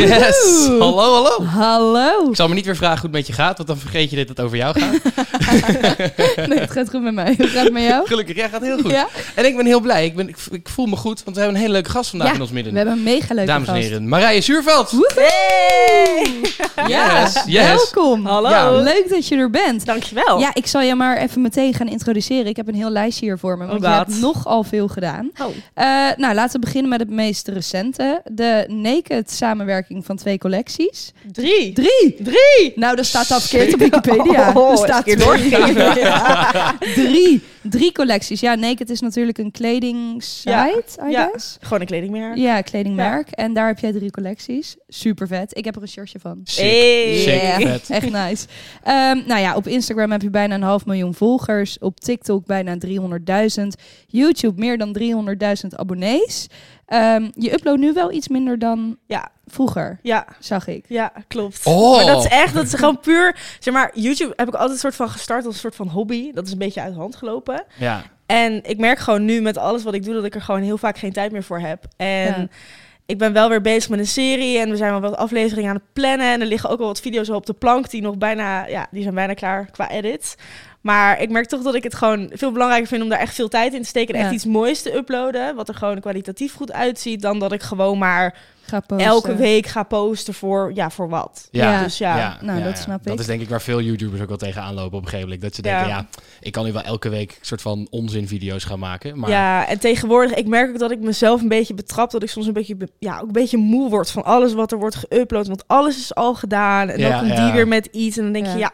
Yes! Hallo, hallo. Hallo. Ik zal me niet weer vragen hoe het met je gaat, want dan vergeet je dit dat het over jou gaat. Nee, het gaat goed met mij. Hoe gaat het met jou? Gelukkig, jij gaat heel goed. Ja? En ik ben heel blij. Ik, ben, ik, ik voel me goed, want we hebben een hele leuke gast vandaag Ja, in ons midden. We hebben een mega leuke Dames en gast. heren, Marije Zuurveld. Ja, Yes, yes. welkom. Hallo. Ja. Leuk dat je er bent. Dankjewel. Ja, ik zal je maar even meteen gaan introduceren. Ik heb een heel lijstje hier voor me, want Oh, je hebt nogal veel gedaan. Oh. Eh, nou, laten we beginnen met het meest recente. De Naked samenwerking van twee collecties. Drie. Drie! Drie. Nou, dat staat al verkeerd op Wikipedia. Oh, er staat keer twee. doorgegeven. Ja. Drie. Drie collecties. Ja, Naked is natuurlijk een kledingsite, Ja. I Ja. guess. Gewoon een kledingmerk. Ja, kledingmerk. En daar heb jij drie collecties. Super vet. Ik heb er een shirtje van. Sick. Hey. Sick, Ja, vet. Echt nice. Ehm, nou ja, op Instagram heb je bijna een half miljoen volgers. Op TikTok bijna 300.000. YouTube meer dan 300.000 abonnees. Ehm, je uploadt nu wel iets minder dan Ja. vroeger, Ja. zag ik. Ja, klopt. Oh. Maar dat is echt, dat is gewoon puur, zeg maar, YouTube heb ik altijd een soort van gestart als een soort van hobby. Dat is een beetje uit de hand gelopen. Ja. En ik merk gewoon nu met alles wat ik doe, dat ik er gewoon heel vaak geen tijd meer voor heb. En Ja. ik ben wel weer bezig met een serie en we zijn wel wat afleveringen aan het plannen. En er liggen ook wel wat video's op de plank die nog bijna, ja, die zijn bijna klaar qua edit. Maar ik merk toch dat ik het gewoon veel belangrijker vind om daar echt veel tijd in te steken. En Ja. echt iets moois te uploaden, wat er gewoon kwalitatief goed uitziet. Dan dat ik gewoon maar Ga posten. elke week ga posten voor, ja, voor wat. Ja. Dus ja. nou, dat snap Dat ik. is denk ik waar veel YouTubers ook wel tegenaan lopen op een gegeven moment. Dat ze denken, Ja. ja, ik kan nu wel elke week een soort van onzinvideo's gaan maken. Maar Ja, en tegenwoordig, ik merk ook dat ik mezelf een beetje betrap. Dat ik soms een beetje, be- ja, ook een beetje moe word van alles wat er wordt geüpload. Want alles is al gedaan. En Ja, dan komt ja. die weer met iets. En dan denk Ja. je, ja,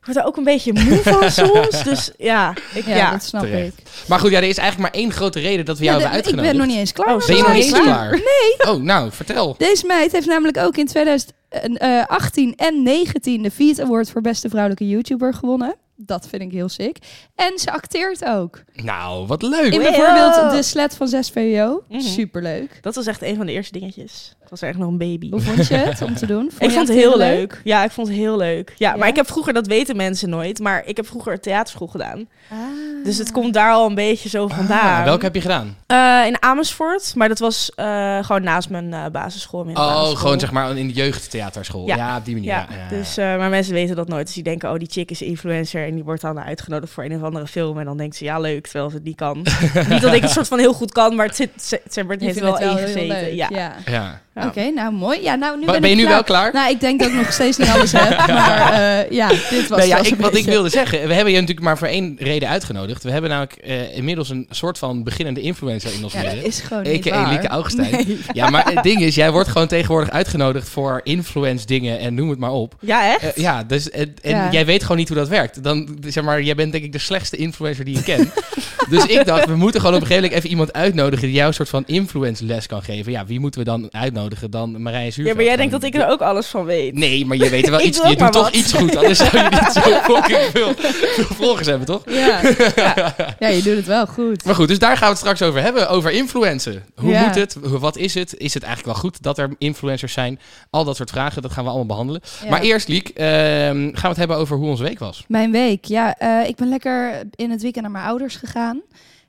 ik word er ook een beetje moe van soms. Dus ja, ik, ja, ja. dat snap terecht. ik. Maar goed, ja, er is eigenlijk maar één grote reden dat we jou Ja, hebben de- ik uitgenodigd. ben nog niet eens klaar. Oh, met Ben je nog mijn niet eens klaar? Oh, nou, vertel. Deze meid heeft namelijk ook in 2018 en 19 de Feed Award voor beste vrouwelijke YouTuber gewonnen. Dat vind ik heel sick. En ze acteert ook. Nou, wat leuk. In Wow. bijvoorbeeld De Slet van 6 VO. Mhm. Superleuk. Dat was echt een van de eerste dingetjes. Ik was echt nog een baby. Hoe vond je het om te doen? ik vond het heel leuk. Ja, ik vond het heel leuk. Ja, Ja? maar ik heb vroeger, dat weten mensen nooit, maar ik heb vroeger theaterschool gedaan. Ah. Dus het komt daar al een beetje zo vandaan. Ah, welke heb je gedaan? Eh, in Amersfoort, maar dat was eh, gewoon naast mijn eh, basisschool. Oh, gewoon zeg maar in de jeugdtheaterschool. Ja, Ja. op die manier. Ja, Ja, ja, dus, eh, maar mensen weten dat nooit. Dus die denken, oh, die chick is influencer en die wordt dan uitgenodigd voor een of andere film. En dan denkt ze, ja, leuk, terwijl ze het niet kan. niet dat ik het soort van heel goed kan, maar het, zit, ze- Je heeft wel ingezeten. Ja. Ja. Ja. Ja. Oké, nou mooi. Ja, nou nu Ben, ben, je nu klaar. wel klaar? Nou, ik denk dat ik nog steeds niet alles heb. Maar eh, ja, dit was Nee, ja, ik, wat ik wilde zeggen, we hebben je natuurlijk maar voor één reden uitgenodigd. We hebben namelijk eh, inmiddels een soort van beginnende influencer in ons Ja, midden. is gewoon niet A.k.a. waar. Lieke Augustijn. Nee. Ja, maar het ding is, jij wordt gewoon tegenwoordig uitgenodigd voor influence dingen en noem het maar op. Ja, echt? Eh, ja, dus, en, en Ja. jij weet gewoon niet hoe dat werkt. Dan, zeg maar, jij bent denk ik de slechtste influencer die je kent. dus ik dacht, we moeten gewoon op een gegeven moment even iemand uitnodigen die jou een soort van influence les kan geven. Ja, wie moeten we dan uitnodigen dan Marije Zuurveld? ja, maar jij denkt dat ik er ook alles van weet. Nee, maar je weet er wel Ik iets. Je doet toch wat. iets goed, anders zou je niet zo fucking veel, veel volgers hebben, toch? Ja. ja. ja, je doet het wel goed. Maar goed, dus daar gaan we het straks over hebben. Over influencen. Hoe Ja. moet het? Hoe- Wat is het? Is het eigenlijk wel goed dat er influencers zijn? Al dat soort vragen, dat gaan we allemaal behandelen. Ja. Maar eerst, Liek, ehm, gaan we het hebben over hoe onze week was. Mijn week, ja. eh, ik ben lekker in het weekend naar mijn ouders gegaan.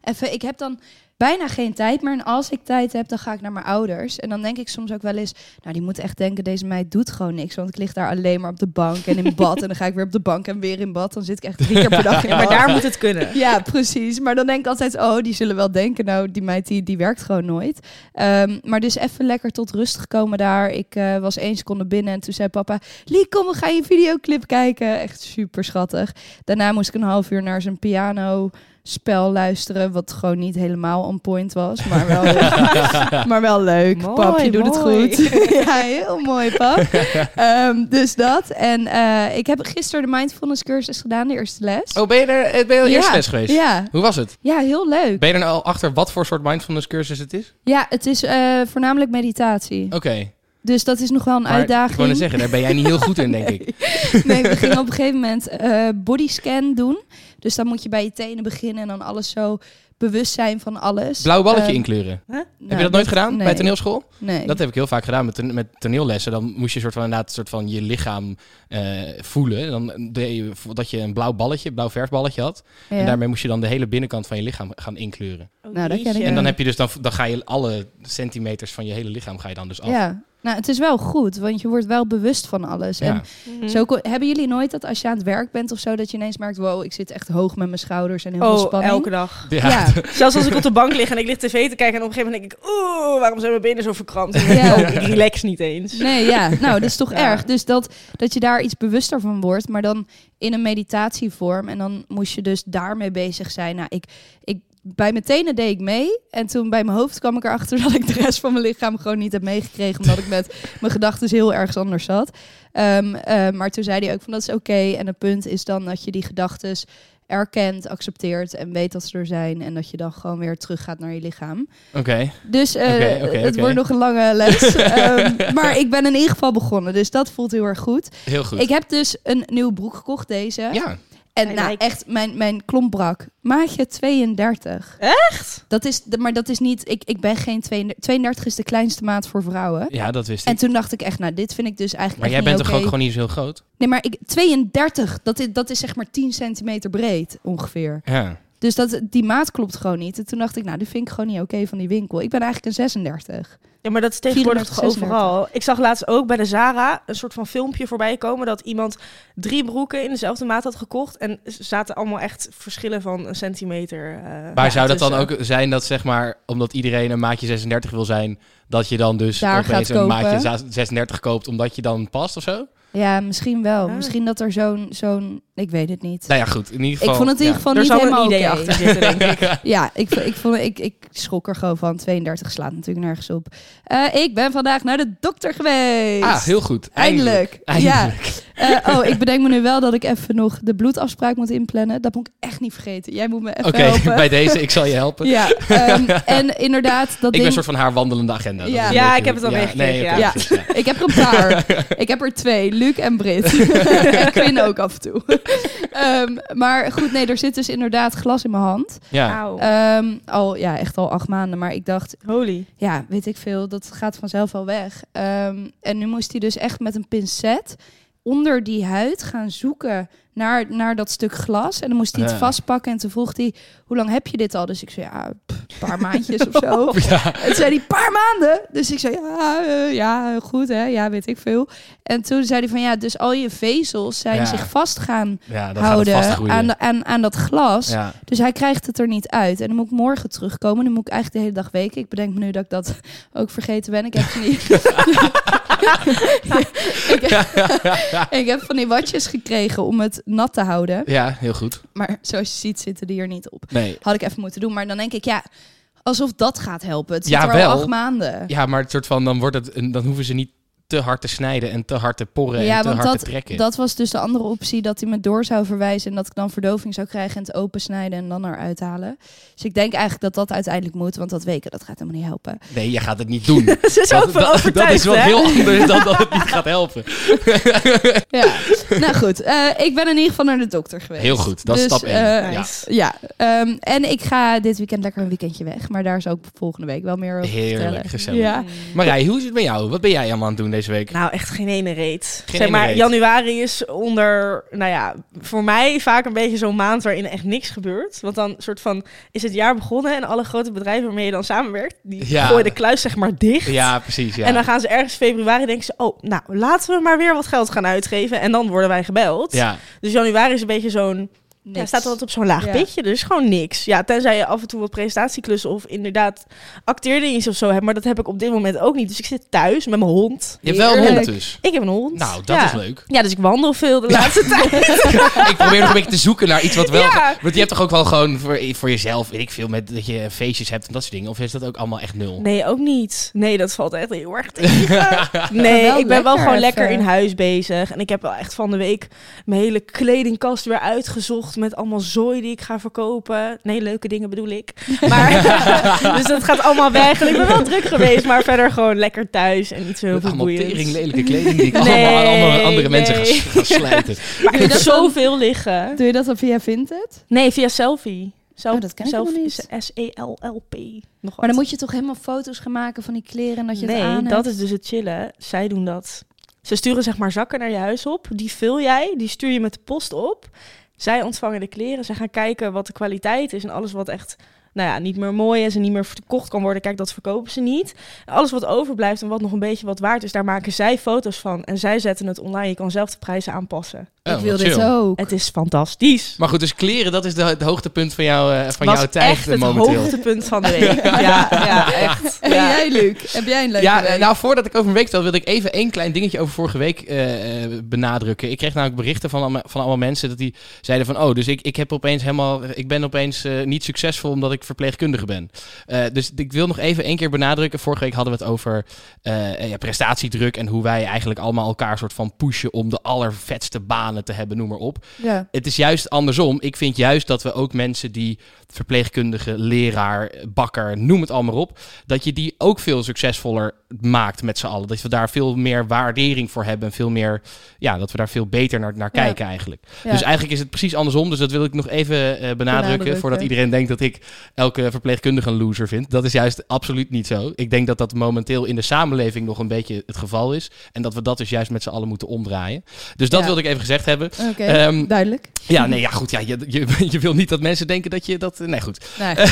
Even, ik heb dan bijna geen tijd meer. En als ik tijd heb, dan ga ik naar mijn ouders. En dan denk ik soms ook wel eens... Nou, die moeten echt denken, deze meid doet gewoon niks. Want ik lig daar alleen maar op de bank en in bad. en dan ga ik weer op de bank en weer in bad. Dan zit ik echt drie keer per dag in Ja, maar daar moet het kunnen. Ja, precies. Maar dan denk ik altijd, oh, die zullen wel denken, nou, die meid die, die werkt gewoon nooit. Ehm, maar dus even lekker tot rust gekomen daar. Ik eh, was één seconde binnen en toen zei papa, Liek, kom, we gaan je videoclip kijken. Echt super schattig. Daarna moest ik een half uur naar zijn piano spel luisteren, wat gewoon niet helemaal on point was, maar wel, maar wel leuk. Mooi, pap, je doet mooi. het goed. ja, heel mooi, pap. Ehm, dus dat. En eh, ik heb gisteren de mindfulness cursus gedaan, de eerste les. Oh, ben je er eh, ben je al Ja. les geweest? Ja, Hoe was het? ja, heel leuk. Ben je er nou al achter wat voor soort mindfulness cursus het is? Ja, het is eh, voornamelijk meditatie. Oké. Dus dat is nog wel een Maar ik uitdaging. wou net zeggen, daar ben jij niet heel goed in, denk ik. Nee, we gingen op een gegeven moment eh bodyscan doen. Dus dan moet je bij je tenen beginnen en dan alles zo bewust zijn van alles. Blauw balletje Ehm, inkleuren. nou, heb je dat nooit gedaan nee. bij toneelschool? Nee. Dat heb ik heel vaak gedaan met, met toneellessen. Dan moest je soort van, inderdaad soort van je lichaam eh, voelen. Dan deed je dat je een blauw balletje, blauw verfballetje had. Ja. En daarmee moest je dan de hele binnenkant van je lichaam gaan inkleuren. Oh, Nou, dat ken ik jeetje. En dan heb je dus dan, dan ga je alle centimeters van je hele lichaam ga je dan dus af. Ja, nou, het is wel goed, want je wordt wel bewust van alles. Ja. En Mhm. zo hebben jullie nooit dat als je aan het werk bent of zo, dat je ineens merkt, wow, ik zit echt hoog met mijn schouders en heel veel Oh, spanning. elke dag. Ja. Ja, Zelfs als ik op de bank lig en ik lig tv te kijken en op een gegeven moment denk ik, oeh, waarom zijn mijn benen zo verkrampt? En Ja. ik, oh, ik relax niet eens. nee, ja, nou, dat is toch Ja. erg. Dus dat, dat je daar iets bewuster van wordt, maar dan in een meditatievorm. En dan moest je dus daarmee bezig zijn. Nou, ik, ik, bij mijn tenen deed ik mee. En toen bij mijn hoofd kwam ik erachter dat ik de rest van mijn lichaam gewoon niet heb meegekregen. Omdat ik met mijn gedachten heel ergens anders zat. Ehm, eh, maar toen zei hij ook van dat is oké. En het punt is dan dat je die gedachten erkent, accepteert en weet dat ze er zijn. En dat je dan gewoon weer teruggaat naar je lichaam. Oké. Dus eh, het wordt nog een lange les. Ehm, maar ik ben in ieder geval begonnen. Dus dat voelt heel erg goed. Heel goed. Ik heb dus een nieuwe broek gekocht, deze. ja. En Hij nou, lijkt- echt, mijn, mijn klomp brak. Maatje 32. Echt? Dat is, de- maar dat is niet... Ik, ik ben geen 32. 32 is de kleinste maat voor vrouwen. ja, dat wist En ik. toen dacht ik echt, nou, dit vind ik dus eigenlijk Maar jij echt bent niet toch ook oké. gewoon niet zo groot? Nee, maar ik, 32, dat is, dat is zeg maar 10 centimeter breed ongeveer. Ja. Dus dat, die maat klopt gewoon niet. En toen dacht ik, nou, dit vind ik gewoon niet oké van die winkel. Ik ben eigenlijk een 36. Ja, maar dat is tegenwoordig 34, toch overal. Ik zag laatst ook bij de Zara een soort van filmpje voorbij komen dat iemand drie broeken in dezelfde maat had gekocht en ze zaten allemaal echt verschillen van een centimeter. eh, Maar zou dat dan ook zijn dat zeg maar, omdat iedereen een maatje 36 wil zijn, dat je dan dus Daar opeens een kopen. maatje za- 36 koopt omdat je dan past of zo? Ja, misschien wel. Ja. Misschien dat er zo'n, zo'n, ik weet het niet. Nou ja, goed. In ieder geval. ik vond het in ieder geval Er niet helemaal idee oké. achter zitten, denk ik. Ja, ik, ik, vond, ik, ik schrok er gewoon van. 32 slaat natuurlijk nergens op. Eh, ik ben vandaag naar de dokter geweest. Ah, heel goed. Eindelijk. Eindelijk. Ja. Eh, oh, ik bedenk me nu wel dat ik even nog de bloedafspraak moet inplannen. Dat moet ik echt niet vergeten. Jij moet me even Oké, helpen. bij deze, ik zal je helpen. Ja, ehm, en inderdaad, dat ik ben een soort van haar wandelende agenda. Ja. ik heb het al meegekregen, nee, oké, ja. ja. Ik heb er een paar. ik heb er twee. Luc en Brit. en Quinn ook af en toe. Ehm, maar goed, nee, er zit dus inderdaad glas in mijn hand. Ja. Ehm, al, ja, echt al acht maanden. Maar ik dacht, Holy. ja, weet ik veel, dat gaat vanzelf wel weg. Ehm, en nu moest hij dus echt met een pincet onder die huid gaan zoeken naar, naar dat stuk glas. En dan moest hij het Ja. vastpakken. En toen vroeg hij, hoe lang heb je dit al? Dus ik zei, ja, een paar maandjes of zo. Ja. En toen zei hij, paar maanden? Dus ik zei, ja, eh, ja, goed hè, ja, weet ik veel. En toen zei hij van, ja, dus al je vezels zijn Ja. zich vast gaan het houden aan, de- aan, aan dat glas. Dus hij krijgt het er niet uit. En dan moet ik morgen terugkomen. Dan moet ik eigenlijk de hele dag weken. Ik bedenk me nu dat ik dat ook vergeten ben. Ik heb van die, ik, ik heb van die watjes gekregen om het nat te houden. ja, heel goed. Maar zoals je ziet zitten die er niet op. Nee. Had ik even moeten doen. Maar dan denk ik, ja, alsof dat gaat helpen. Het zit Ja, er al wel. acht maanden. Ja, maar het soort van, dan, wordt het, dan hoeven ze niet te hard te snijden en te hard te porren Ja, en te want hard dat, te trekken. dat was dus de andere optie, dat hij me door zou verwijzen en dat ik dan verdoving zou krijgen en het opensnijden en dan eruit halen. Dus ik denk eigenlijk dat dat uiteindelijk moet, want dat weken, dat gaat helemaal niet helpen. Nee, je gaat het niet doen. Ze is dat, dat- dat is wel hè? heel anders dan dat het niet gaat helpen. Ja, nou goed. eh, ik ben in ieder geval naar de dokter geweest. Heel goed, dat is Dus, stap één. eh, ja. Nice. Ja, ehm, en ik ga dit weekend lekker een weekendje weg, maar daar zal ik volgende week wel meer over Heerlijk, vertellen. gezellig. Ja. Marij, hoe is het met jou? Wat ben jij allemaal aan het doen deze week? Nou, echt geen ene reet. Geen zeg maar, reet. januari is onder, nou ja, voor mij vaak een beetje zo'n maand waarin echt niks gebeurt. Want dan soort van is het jaar begonnen en alle grote bedrijven waarmee je dan samenwerkt, die Ja. gooien de kluis zeg maar dicht. Ja, precies. Ja. En dan gaan ze ergens februari denken ze, oh, nou, laten we maar weer wat geld gaan uitgeven. En dan worden wij gebeld. ja. Dus januari is een beetje zo'n Ja, Niks. staat altijd op zo'n laag Ja. pitje, dus gewoon niks. Ja, tenzij je af en toe wat presentatieklussen of inderdaad acteerdingetjes of zo hebt. Maar dat heb ik op dit moment ook niet. Dus ik zit thuis met mijn hond. Je hebt wel een hond dus. Ik heb een hond. Nou, dat ja. is leuk. Ja, dus ik wandel veel de laatste tijd. ik probeer nog een beetje te zoeken naar iets wat wel... Ja. Want je hebt toch ook wel gewoon voor, voor jezelf, weet ik veel, met, dat je feestjes hebt en dat soort dingen? Of is dat ook allemaal echt nul? Nee, ook niet. Nee, dat valt echt heel erg tegen. Nee, ik ben wel gewoon lekker in huis bezig. En ik heb wel echt van de week mijn hele kledingkast weer uitgezocht. Volgestopt met allemaal zooi die ik ga verkopen. Nee, leuke dingen bedoel ik. Maar, dus dat gaat allemaal weg. En ik ben wel druk geweest, maar verder gewoon lekker thuis en niet zo heel Met veel allemaal boeiend. lelijke kleding die ik Nee, allemaal aan andere mensen ga, nee. ga slijten. Maar ik heb dat zoveel liggen. Doe je dat dan via Vinted? Nee, via Selfie. Self, Oh, dat ken ik Selfie helemaal niet. S-E-L-L-P. Nog Maar dan moet je toch helemaal foto's gaan maken van die kleren en dat je nee, het aan dat hebt? is dus het chillen. Zij doen dat. Ze sturen zeg maar zakken naar je huis op. Die vul jij, die stuur je met de post op. Zij ontvangen de kleren. Zij gaan kijken wat de kwaliteit is en alles wat echt nou ja, niet meer mooi is en niet meer verkocht kan worden. Kijk, dat verkopen ze niet. Alles wat overblijft en wat nog een beetje wat waard is, daar maken zij foto's van. En zij zetten het online. Je kan zelf de prijzen aanpassen. Oh, ik wil dit chill. ook. Het is fantastisch. Maar goed, dus kleren, dat is de, het hoogtepunt van, jou, eh, van Was jouw tijd echt het momenteel. hoogtepunt van de week. Ja, ja, echt. En Ja. jij, Luc? Heb jij een leuke Ja, week? nou voordat ik over mijn week vertel, wilde ik even één klein dingetje over vorige week eh, eh, benadrukken. Ik kreeg namelijk berichten van, allemaal- van allemaal mensen dat die zeiden van, oh, dus ik, ik heb opeens helemaal, ik ben opeens eh, niet succesvol omdat ik verpleegkundige ben. Eh, dus ik wil nog even één keer benadrukken. Vorige week hadden we het over eh, ja, prestatiedruk en hoe wij eigenlijk allemaal elkaar soort van pushen om de allervetste banen te hebben, noem maar op. ja. Het is juist andersom. Ik vind juist dat we ook mensen die verpleegkundige, leraar, bakker, noem het allemaal op, dat je die ook veel succesvoller maakt met z'n allen. Dat we daar veel meer waardering voor hebben en veel meer, ja, dat we daar veel beter naar, naar Ja. kijken eigenlijk. Ja. Dus eigenlijk is het precies andersom. Dus dat wil ik nog even eh, benadrukken, Benadrukken. voordat iedereen denkt dat ik elke verpleegkundige een loser vind. Dat is juist absoluut niet zo. Ik denk dat dat momenteel in de samenleving nog een beetje het geval is en dat we dat dus juist met z'n allen moeten omdraaien. Dus dat Ja. wilde ik even gezegd hebben. Oké, Ehm, duidelijk. ja, nee, ja, goed. Ja, je, je, je wil niet dat mensen denken dat je dat... Nee, goed. Nee.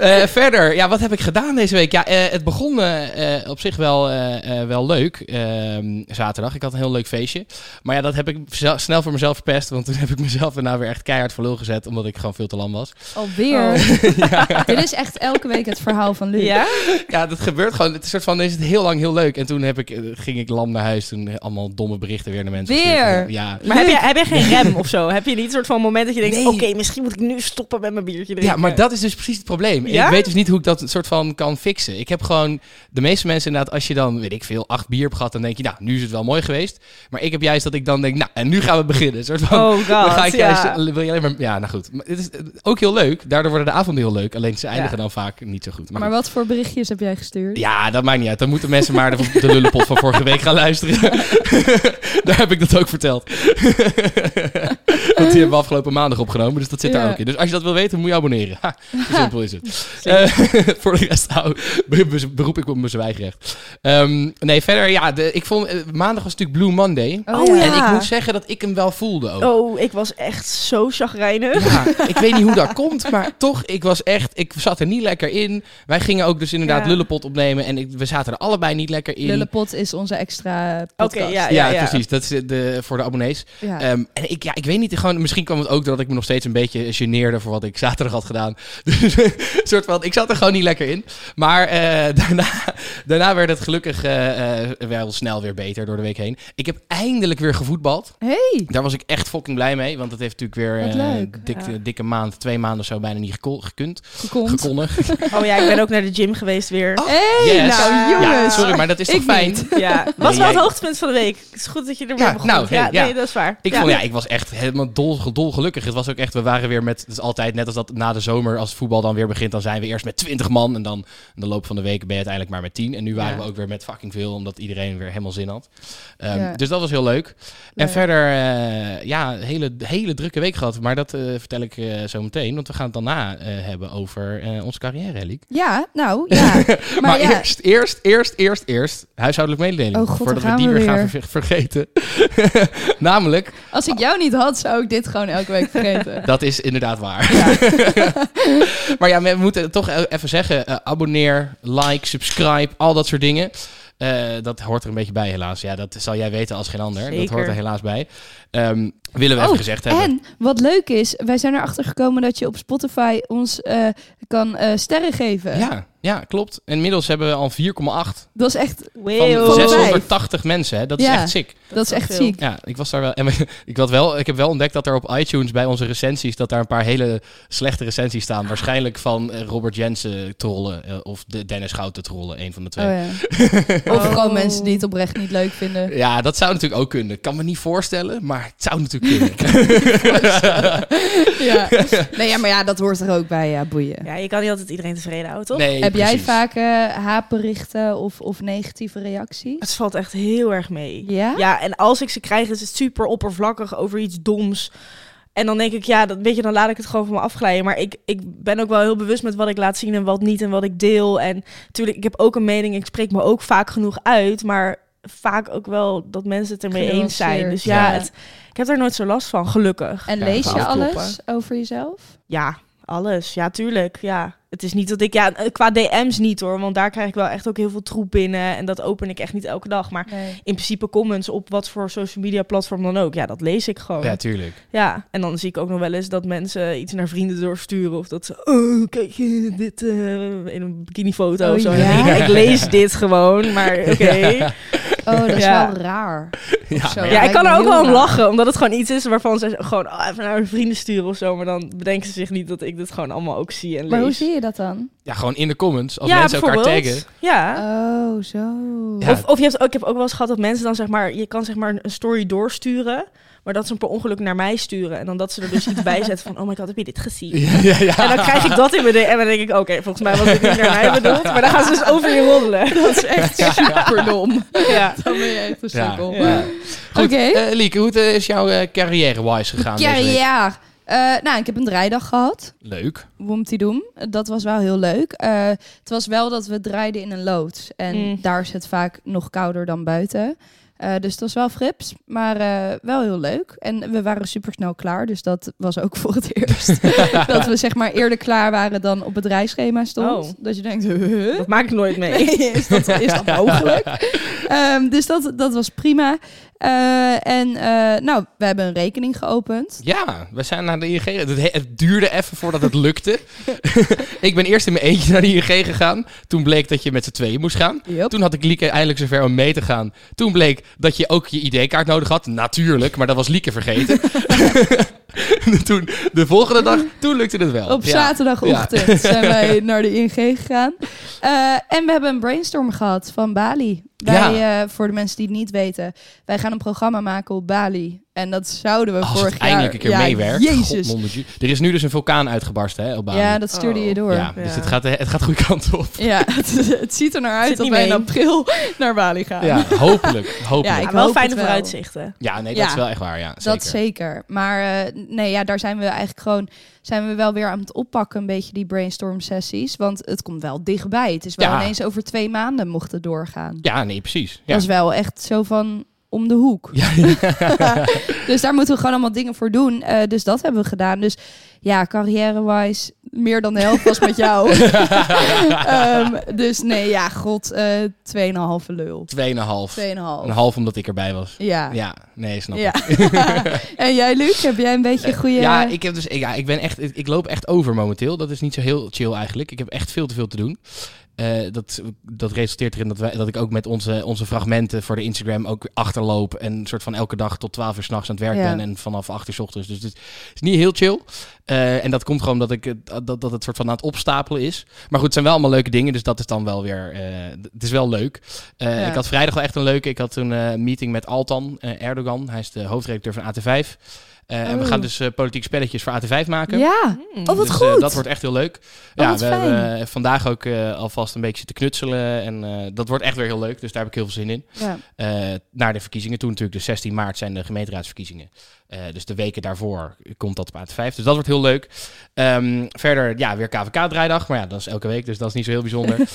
Eh, verder, ja, wat heb ik gedaan deze week? Ja, eh, het begon eh, eh, op zich wel, eh, eh, wel leuk. ehm, zaterdag. Ik had een heel leuk feestje. Maar ja, dat heb ik snel voor mezelf verpest. Want toen heb ik mezelf daarna weer echt keihard voor lul gezet. Omdat ik gewoon veel te lam was. Alweer. Dit is echt elke week het verhaal van Luc. Ja? Ja, dat gebeurt gewoon. Het is een soort van, is het heel lang heel leuk. En toen heb ik, eh, ging ik lam naar huis. Toen eh, allemaal domme berichten weer naar mensen. Weer? gestuurd. Ja, Maar heb je, heb je geen rem of zo? Heb je niet een soort van moment dat je denkt... Nee. oké, misschien moet ik nu stoppen met mijn biertje drinken? Ja, maar dat is dus precies het probleem. Ja? Ik weet dus niet hoe ik dat soort van kan fixen. Ik heb gewoon, de meeste mensen inderdaad, als je dan, weet ik veel, acht bier hebt gehad, dan denk je, nou, nu is het wel mooi geweest. Maar ik heb juist dat ik dan denk, nou, en nu gaan we beginnen. Soort van, Oh god, dan ga ik juist, ja. wil je alleen maar, ja, nou goed. Maar het is eh, ook heel leuk. Daardoor worden de avonden heel leuk. Alleen ze eindigen Ja. dan vaak niet zo goed. Maar, Maar goed. wat voor berichtjes heb jij gestuurd? Ja, dat maakt niet uit. Dan moeten mensen maar de, de lullenpot van vorige week gaan luisteren. daar heb ik dat ook verteld. Want die hebben we afgelopen maandag opgenomen, dus dat zit daar Ja. ook in. Dus als je dat wil weten, moet je abonneren. Ha, zo simpel is het. Eh, voor de rest nou, be- be- beroep ik op mijn zwijgrecht. Ehm, nee, verder, ja, de, ik vond, eh, maandag was natuurlijk Blue Monday. Oh, Oh, ja. ja. En ik moet zeggen dat ik hem wel voelde ook. Oh, ik was echt zo chagrijnig. Ja, ik weet niet hoe dat komt, maar toch, ik was echt, ik zat er niet lekker in. Wij gingen ook dus inderdaad Ja. lullenpot opnemen en ik, we zaten er allebei niet lekker in. Lullepot is onze extra podcast. Oké, ja, Ja, precies. Dat is de, voor de abonnees. Ja. Ehm, en ik, ja, ik weet niet, gewoon, misschien kwam het ook doordat ik me nog steeds een beetje geneerde voor wat ik zaterdag had gedaan. Dus soort van, ik zat er gewoon niet lekker in. Maar eh, daarna, daarna werd het gelukkig eh, wel snel weer beter door de week heen. Ik heb eindelijk weer gevoetbald. Hey, Daar was ik echt fucking blij mee, want het heeft natuurlijk weer dik, Ja. dikke maand, twee maanden of zo bijna niet gekund. Gekonnen. Oh ja, ik ben ook naar de gym geweest weer. Oh, Hey, Yes. nou jongens. Ja, sorry, maar dat is toch Ik fijn? niet. Ja, was wel het hoogtepunt van de week. Het is goed dat je er weer Ja, begon. nou, hey, ja, nee, dat is waar. Ik ja. vond, ja, ik was echt helemaal dol, gelukkig. Het was ook echt, we waren weer met, het is altijd net als dat na de zomer, als voetbal dan weer begint, dan zijn we eerst met 20 man. En dan in de loop van de weken ben je uiteindelijk maar met 10. En nu waren Ja. we ook weer met fucking veel, omdat iedereen weer helemaal zin had. Ehm, Ja. Dus dat was heel leuk. En Leuk. verder, eh, ja, hele, hele drukke week gehad. Maar dat eh, vertel ik eh, zo meteen, want we gaan het daarna hebben over onze carrière, Reliek. Ja, nou, ja. Maar, Maar, ja, eerst, eerst, eerst, eerst, eerst, huishoudelijk mededeling. Oh god, voordat we die we weer gaan ver- vergeten. Namelijk, als ik jou niet had, zou ik dit gewoon elke week vergeten. Dat is inderdaad waar. maar ja, we moeten toch e- even zeggen: eh, abonneer, like, subscribe, al dat soort dingen. Eh, dat hoort er een beetje bij, helaas. Ja, dat zal jij weten als geen ander. Dat hoort er helaas bij. Ehm, willen we even Oh, gezegd hebben. En wat leuk is, wij zijn erachter gekomen dat je op Spotify ons eh, kan sterren geven. Ja, Ja, klopt. En inmiddels hebben we al 4,8 Dat is echt, van Wow. zes- 680 mensen. Hè? Dat is echt sick. dat is wel echt veel. ziek. Ja, ik was daar wel. En ik, had wel, ik heb wel ontdekt dat er op iTunes bij onze recensies dat daar een paar hele slechte recensies staan. Waarschijnlijk van eh, Robert Jensen trollen eh, of de Dennis Schouten trollen, een van de twee. Oh, ja. Of gewoon Oh. mensen die het oprecht niet leuk vinden. Ja, dat zou natuurlijk ook kunnen. Kan me niet voorstellen, maar het zou natuurlijk kunnen. ja. Nee, ja, maar ja, dat hoort er ook bij. Ja, boeien. Ja, je kan niet altijd iedereen tevreden houden, toch? Nee, Heb jij vaak haatberichten of, of negatieve reacties? Het valt echt heel erg mee. Ja? Ja, en als ik ze krijg, is het super oppervlakkig over iets doms. En dan denk ik, ja, dat, weet je, dan laat ik het gewoon van me afglijden. Maar ik, ik ben ook wel heel bewust met wat ik laat zien en wat niet en wat ik deel. En natuurlijk, ik heb ook een mening, ik spreek me ook vaak genoeg uit. Maar vaak ook wel dat mensen het ermee eens zijn. Dus ja, ja. Het, ik heb daar nooit zo last van, gelukkig. En Ja, lees je alles over jezelf? Ja, alles. Ja, tuurlijk. Ja. Het is niet dat ik, ja, qua DM's niet hoor. Want daar krijg ik wel echt ook heel veel troep binnen. En dat open ik echt niet elke dag. Maar Nee. in principe comments op wat voor social media platform dan ook. Ja, dat lees ik gewoon. Ja, Ja, tuurlijk. en dan zie ik ook nog wel eens dat mensen iets naar vrienden doorsturen. Of dat ze, oh, kijk je dit eh, in een bikinifoto Oh, of zo. Ja? ik, ja, ik lees dit gewoon, maar oké. Oh, dat is Ja. wel raar. Ja, Ja, ik kan er ook wel om lachen. Omdat het gewoon iets is waarvan ze gewoon oh, even naar hun vrienden sturen of zo. Maar dan bedenken ze zich niet dat ik dit gewoon allemaal ook zie en lees. Maar hoe zie je dat dan? ja, gewoon in de comments. Als ja, mensen elkaar taggen. Ja. Oh, zo. Ja. Of, of je hebt ook, ik heb ook wel eens gehad dat mensen dan zeg maar, je kan zeg maar een story doorsturen, maar dat ze hem per ongeluk naar mij sturen en dan dat ze er dus iets bij zetten van, oh my god, heb je dit gezien? Ja, ja, ja. En dan krijg ik dat in mijn DM en dan denk ik, oké, volgens mij was dit niet naar mij bedoeld, maar dan gaan ze dus over je roddelen. Dat is echt super dom. ja. Dan ben je echt een Ja. sukkel. Ja. Goed, Oké. eh, Lieke, hoe is jouw eh, carrière-wise gegaan? Carrière. Eh, nou, ik heb een draaidag gehad. Leuk. Woemtidoem. Dat was wel heel leuk. Eh, het was wel dat we draaiden in een loods. En Mm. daar is het vaak nog kouder dan buiten. Eh, dus het was wel frips, maar eh, wel heel leuk. En we waren super snel klaar, dus dat was ook voor het eerst. dat we zeg maar eerder klaar waren dan op het reisschema stond. Oh. Dat je denkt, huh? Dat maak ik nooit mee. Nee, is dat, is dat mogelijk? Ehm, dus dat, dat was prima. Eh, en eh, nou, we hebben een rekening geopend. Ja, we zijn naar de ING. Het, he- het duurde even voordat het lukte. ik ben eerst in mijn eentje naar de ING gegaan. Toen bleek dat je met z'n tweeën moest gaan. Yep. Toen had ik Lieke eindelijk zover om mee te gaan. Toen bleek dat je ook je ID-kaart nodig had. Natuurlijk, maar dat was Lieke vergeten. toen, de volgende dag, toen lukte het wel. Op Ja. zaterdagochtend zijn wij naar de ING gegaan. Eh, en we hebben een brainstorm gehad van Bali. Wij, eh, voor de mensen die het niet weten, wij gaan een programma maken op Bali. En dat zouden we Als vorig het eindelijk een jaar... keer Ja, meewerkt. Jezus. Er is nu dus een vulkaan uitgebarsten hè, op Bali. Ja, dat stuurde je Oh. door. Ja, Ja, dus Ja. het gaat, het gaat de goede kant op. het, het ziet er naar uit dat wij in april naar Bali gaan. Ja, hopelijk. hopelijk. Ja, Ja, ik Ja, wel hoop fijne wel. vooruitzichten. nee, dat Ja. is wel echt waar. Ja, Dat zeker. zeker. Maar eh, nee, ja, daar zijn we eigenlijk gewoon zijn we wel weer aan het oppakken, een beetje die brainstorm sessies. Want het komt wel dichtbij. Het is wel Ja. ineens over twee maanden mocht het doorgaan. Ja, nee, precies. Ja. Dat is wel echt zo van om de hoek. Ja, dus daar moeten we gewoon allemaal dingen voor doen. Eh, dus dat hebben we gedaan. Dus ja, carrière-wise, meer dan de helft was met jou. Ehm, dus nee, ja, god, eh 2,5 lul. 2,5. Tweeënhalf. Een half omdat ik erbij was. Ja. Ja, nee, snap Ja. ik. en jij, Luc, heb jij een beetje een goede... Ja, ik heb dus, ja, ik ben echt, ik loop echt over momenteel. Dat is niet zo heel chill eigenlijk. Ik heb echt veel te veel te doen. Eh, dat, dat resulteert erin dat, wij, dat ik ook met onze, onze fragmenten voor de Instagram ook achterloop. En een soort van elke dag tot 12 uur s'nachts aan het werk Ja. ben. En vanaf 8 uur 's ochtends. Dus het is niet heel chill. Eh, en dat komt gewoon dat, ik, het- dat, dat het soort van aan het opstapelen is. Maar goed, het zijn wel allemaal leuke dingen. Dus dat is dan wel weer. eh, het is wel leuk. Ja. Ik had vrijdag wel echt een leuke. Ik had toen een meeting met Altan Erdogan. Hij is de hoofdredacteur van AT5. Eh, En we Oh. gaan dus eh, politieke spelletjes voor AT5 maken. Ja, Mm. oh wat Dus, eh, goed. dat wordt echt heel leuk. Oh, ja, wat we fijn. hebben eh, vandaag ook eh, alvast een beetje zitten knutselen. En eh, dat wordt echt weer heel leuk. Dus daar heb ik heel veel zin in. Ja. Eh, naar de verkiezingen. Toen natuurlijk de 16 maart zijn de gemeenteraadsverkiezingen. Eh, dus de weken daarvoor komt dat op AT5. Dus dat wordt heel leuk. Ehm, verder, ja, weer KVK-draaidag. Maar ja, dat is elke week, dus dat is niet zo heel bijzonder.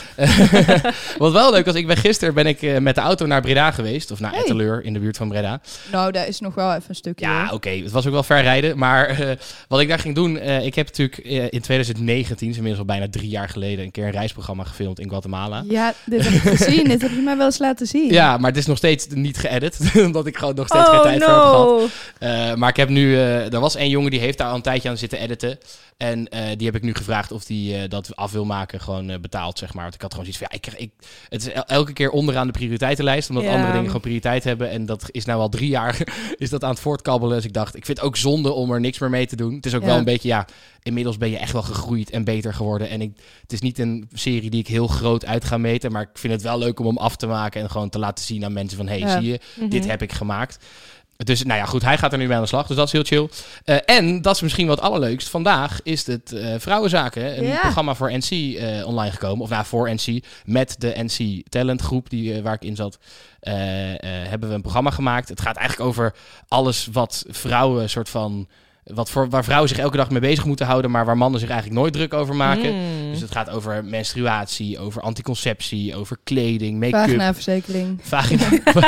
Wat wel leuk was, ik ben gisteren ben ik eh, met de auto naar Breda geweest. Of naar Hey. Etteleur, in de buurt van Breda. Nou, daar is nog wel even een stukje. Ja, oké. Het was was ook wel ver rijden. Maar eh, wat ik daar ging doen, eh, ik heb natuurlijk eh, in 2019, is inmiddels al bijna drie jaar geleden, een keer een reisprogramma gefilmd in Guatemala. Ja, dit heb ik gezien. dit heb je mij wel eens laten zien. Ja, maar het is nog steeds niet geëdit, omdat ik gewoon nog steeds geen Oh tijd voor heb gehad. Eh, maar ik heb nu, er was één jongen die heeft daar al een tijdje aan zitten editen. En die heb ik nu gevraagd of die dat af wil maken, gewoon betaald, zeg maar. Want ik had gewoon zoiets van, ja, ik, ik, het is el- elke keer onderaan de prioriteitenlijst, omdat Ja. andere dingen gewoon prioriteit hebben. En dat is nou al drie jaar, is dat aan het voortkabbelen. Dus ik dacht, ik vind het ook zonde om er niks meer mee te doen. Het is ook Ja. wel een beetje, ja, inmiddels ben je echt wel gegroeid en beter geworden. En ik, het is niet een serie die ik heel groot uit ga meten, maar ik vind het wel leuk om hem af te maken en gewoon te laten zien aan mensen van, hey, Ja. zie je, Mhm. dit heb ik gemaakt. Dus nou ja, goed, hij gaat er nu mee aan de slag. Dus dat is heel chill. Eh, en dat is misschien wat allerleukst. Vandaag is het eh, Vrouwenzaken, een Ja. programma voor NC eh, online gekomen. Of nou, voor NC. Met de NC Talent groep die, waar ik in zat. hebben we een programma gemaakt. Het gaat eigenlijk over alles wat vrouwen soort van... Wat voor, waar vrouwen zich elke dag mee bezig moeten houden, maar waar mannen zich eigenlijk nooit druk over maken. Mm. Dus het gaat over menstruatie, over anticonceptie, over kleding, make-up. Vagina-verzekering. Vagina.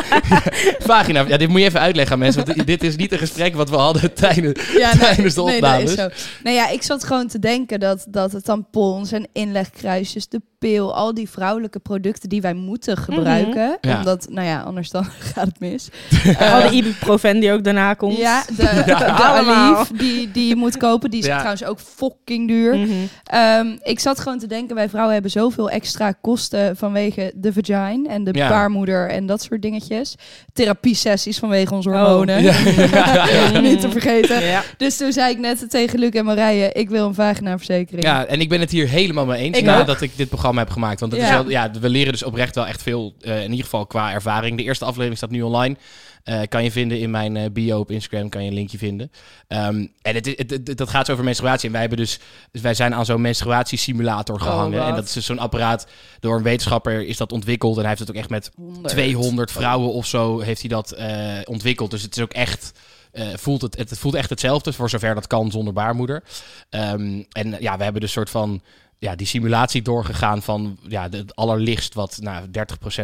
Vagina. Ja, dit moet je even uitleggen aan mensen. Want dit is niet een gesprek wat we hadden tijdens, Ja, tijdens de nee, dat opnames. is zo. Nou ja, ik zat gewoon te denken dat, dat het tampons en inlegkruisjes, de pil, al die vrouwelijke producten die wij moeten gebruiken. Ja. Omdat, nou ja, anders dan gaat het mis. Al Eh, de ibuprofen die ook daarna komt. ja, de, de, de Allemaal. Aleve die, die je moet kopen, die is Ja. trouwens ook fucking duur. Mhm. Ehm, ik zat gewoon te denken, wij vrouwen hebben zoveel extra kosten vanwege de vagina en de Ja. baarmoeder en dat soort dingetjes. Therapiesessies vanwege onze Oh. hormonen. Ja. Niet te vergeten. Ja. Dus toen zei ik net tegen Luc en Marije, ik wil een vaginaverzekering. Ja, en ik ben het hier helemaal mee eens Ik nadat ik dit programma heb gemaakt. Want het Ja. is wel, ja, we leren dus oprecht wel echt veel, eh, in ieder geval qua ervaring. De eerste aflevering staat nu online. Eh, kan je vinden in mijn eh, bio op Instagram, kan je een linkje vinden. Ehm, en het, is- het, het- dat gaat zo over menstruatie. En wij, hebben dus, dus wij zijn aan zo'n menstruatiesimulator gehangen. wat. en dat is dus zo'n apparaat, door een wetenschapper is dat ontwikkeld. En hij heeft het ook echt met 100. 200 vrouwen of zo heeft hij dat eh, ontwikkeld. Dus het is ook echt. eh, voelt het, het voelt echt hetzelfde, voor zover dat kan zonder baarmoeder. Ehm, en ja, we hebben dus soort van ja, die simulatie doorgegaan van ja, de, het allerlichtst wat nou, 30%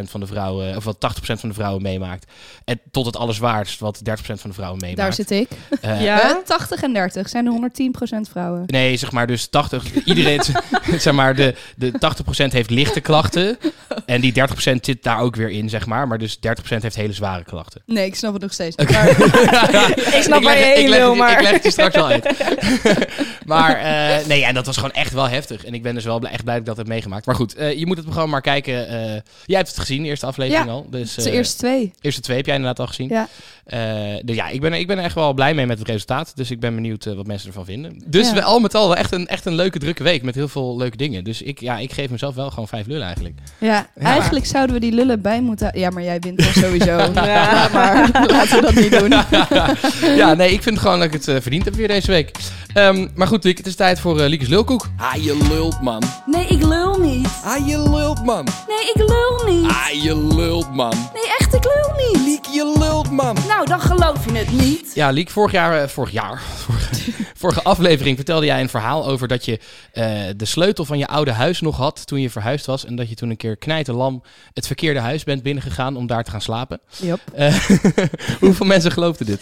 van de vrouwen, of wat 80% van de vrouwen meemaakt. En tot het allerzwaarst wat 30% van de vrouwen meemaakt. Daar zit ik. Eh, Ja. Eh, 80 en 30 zijn er 110% vrouwen. Nee, zeg maar dus 80. Iedereen, zeg maar, de, de 80% heeft lichte klachten. En die 30% zit daar ook weer in, zeg maar. Maar dus 30% heeft hele zware klachten. Nee, ik snap het nog steeds. Maar- Ik snap waar je leg- heen wil, maar... Ik leg het je straks wel uit. maar eh, nee, ja, dat was gewoon echt wel heftig. En ik ben dus wel blij- echt blij dat ik dat heb meegemaakt. Maar goed, eh, je moet het programma maar kijken. eh, jij hebt het gezien, de eerste aflevering Ja, al. Dus, de eh, eerste twee. eerste twee heb jij inderdaad al gezien. Ja. Eh, dus ja, ik ben, er- ik ben er echt wel blij mee met het resultaat. Dus ik ben benieuwd eh, wat mensen ervan vinden. Dus Ja. we, al met al wel echt een, echt een leuke, drukke week met heel veel leuke dingen. Dus ik, ja, ik geef mezelf wel gewoon vijf lullen eigenlijk. Ja, eigenlijk zouden we die lullen bij moeten... Ja, maar jij wint dan sowieso. Ja. maar laten we dat niet doen. ja, nee, ik vind gewoon dat ik het eh, verdiend heb weer deze week. Ehm, maar goed, Liek, het is tijd voor eh Liekes Lulkoek. Ah, je lult, man. Nee, ik lul niet. Ah, je lult, man. Nee, ik lul niet. Ah, je lult, man. Nee, echt, ik lul niet. Liek, je lult, man. Nou, dan geloof je het niet. Ja, Liek, vorig jaar, eh, vorig jaar, vorige, vorige aflevering vertelde jij een verhaal over dat je eh, de sleutel van je oude huis nog had toen je verhuisd was. En dat je toen een keer knijterlam het verkeerde huis bent binnengegaan om daar te gaan slapen. Yep. Eh, hoeveel mensen geloofden dit?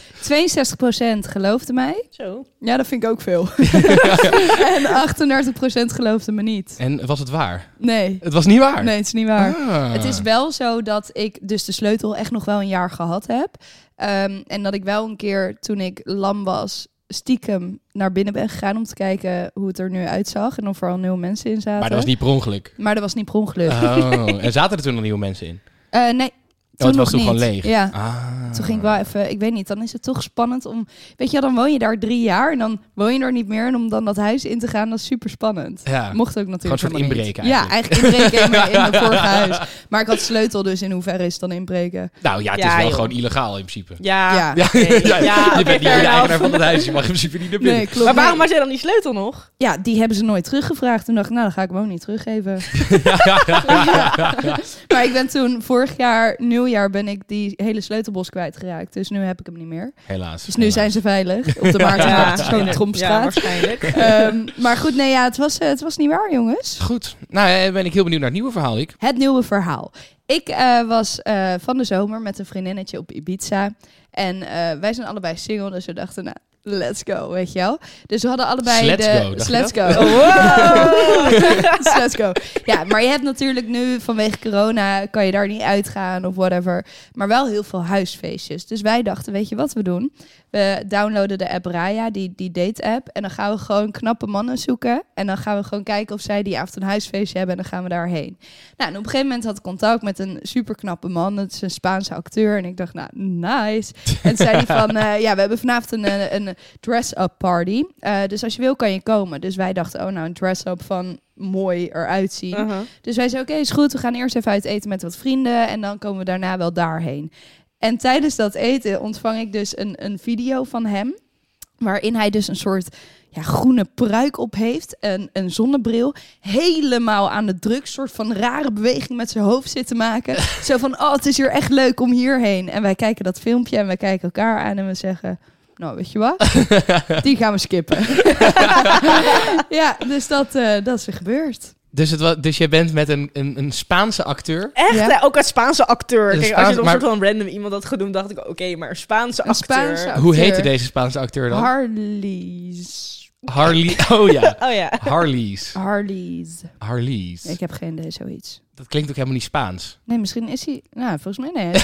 62% geloofde mij. Zo. Ja, dat vind ik ook veel. en 38% geloofde me niet. En was het waar? Nee. Het was niet waar. Nee, het is niet waar. Ah. Het is wel zo dat ik dus de sleutel echt nog wel een jaar gehad heb. Ehm, en dat ik wel een keer toen ik lam was, stiekem naar binnen ben gegaan om te kijken hoe het er nu uitzag. En of er al nieuwe mensen in zaten. Maar dat was niet per ongeluk. Maar dat was niet per ongeluk. Oh, en zaten er toen nog nieuwe mensen in? Eh, nee. Oh, het was nog toen gewoon leeg. Ja. Ah. Toen ging ik wel even, ik weet niet, dan is het toch spannend om, weet je, dan woon je daar drie jaar en dan woon je er niet meer en om dan dat huis in te gaan, dat is super spannend. Ja. Mocht ook natuurlijk. Gewoon soort niet. inbreken Ja, eigenlijk inbreken in mijn, in mijn vorige huis. Maar ik had sleutel, dus in hoeverre is het dan inbreken? Nou ja, het Ja, is wel joh. gewoon illegaal in principe. Ja. Ja. Ja, oké. ja, Ja, je bent niet de eigenaar van het huis. Je mag in principe niet naar binnen. Nee, klopt. Maar waarom had jij dan die sleutel nog? Ja, die hebben ze nooit teruggevraagd. Toen dacht ik, nou, dan ga ik hem ook niet teruggeven. Maar ik ben toen, vorig jaar, nieuwjaar, ben ik die hele sleutelbos kwijtgeraakt. Dus nu heb ik hem niet meer. Helaas. Dus nu helaas. zijn ze veilig op de Maartenmarkt, zo'n Ja, Trompstraat. waarschijnlijk. Ehm, maar goed, nee, ja, het was, eh, het was niet waar, jongens. Goed. Nou, eh, ben ik heel benieuwd naar het nieuwe verhaal, ik. Het nieuwe verhaal. Ik eh, was eh, van de zomer met een vriendinnetje op Ibiza. En eh, wij zijn allebei single, dus we dachten, nou, let's go, weet je wel. Dus we hadden allebei Let's de... go, let's dat? go. Wow. let's go. Ja, maar je hebt natuurlijk nu vanwege corona kan je daar niet uitgaan of whatever. Maar wel heel veel huisfeestjes. Dus wij dachten, weet je wat we doen? We downloaden de app Raya, die, die date-app. En dan gaan we gewoon knappe mannen zoeken. En dan gaan we gewoon kijken of zij die avond een huisfeestje hebben. En dan gaan we daarheen. Nou, en op een gegeven moment had ik contact met een super knappe man. Het is een Spaanse acteur. En ik dacht, nou, nice. En zei hij van, eh, ja, we hebben vanavond een, eh, een dress-up party. Eh, dus als je wil, kan je komen. Dus wij dachten, oh, nou, een dress-up van mooi eruit zien. Uh-huh. Dus wij zeiden, oké, is goed. We gaan eerst even uit eten met wat vrienden. En dan komen we daarna wel daarheen. En tijdens dat eten ontvang ik dus een, een video van hem. Waarin hij dus een soort ja, groene pruik op heeft. Een, een zonnebril. Helemaal aan de druk. soort van rare beweging met zijn hoofd zitten maken. Zo van, oh, het is hier echt leuk om hierheen. En wij kijken dat filmpje en wij kijken elkaar aan en we zeggen... Nou, weet je wat? Die gaan we skippen. ja, dus dat, eh, dat is er gebeurd. Dus, het wa- dus jij bent met een, een, een Spaanse acteur. Echt, Ja. hè? ook een Spaanse acteur. Een Kijk, als je nog maar- een soort van random iemand had genoemd, dacht ik, oké, maar een Spaanse Een acteur. Spaanse acteur. Hoe heette deze Spaanse acteur dan? Harley's. Harley. Oh ja. Oh ja. Harley's. Harley's. Harley's. Ik heb geen idee, zoiets. Dat klinkt ook helemaal niet Spaans. Nee, misschien is hij... Nou, volgens mij nee.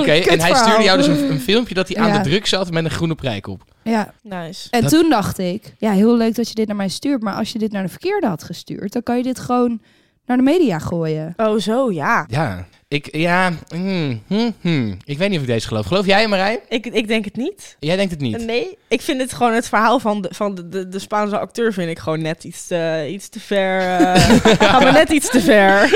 Oké, en hij stuurde jou dus een, een filmpje dat hij aan Ja. de druk zat met een groene prijk op. ja, Nice. en Dat- toen dacht ik... Ja, heel leuk dat je dit naar mij stuurt. Maar als je dit naar de verkeerde had gestuurd... dan kan je dit gewoon naar de media gooien. Oh, zo, ja. Ja. Ik, ja, hmm, hmm, hmm. ik weet niet of ik deze geloof. Geloof jij, Marij? Ik, ik denk het niet. Jij denkt het niet. Nee, ik vind het gewoon het verhaal van de, van de, de, de Spaanse acteur vind ik gewoon net iets te, iets te ver. eh gaat me net iets te ver.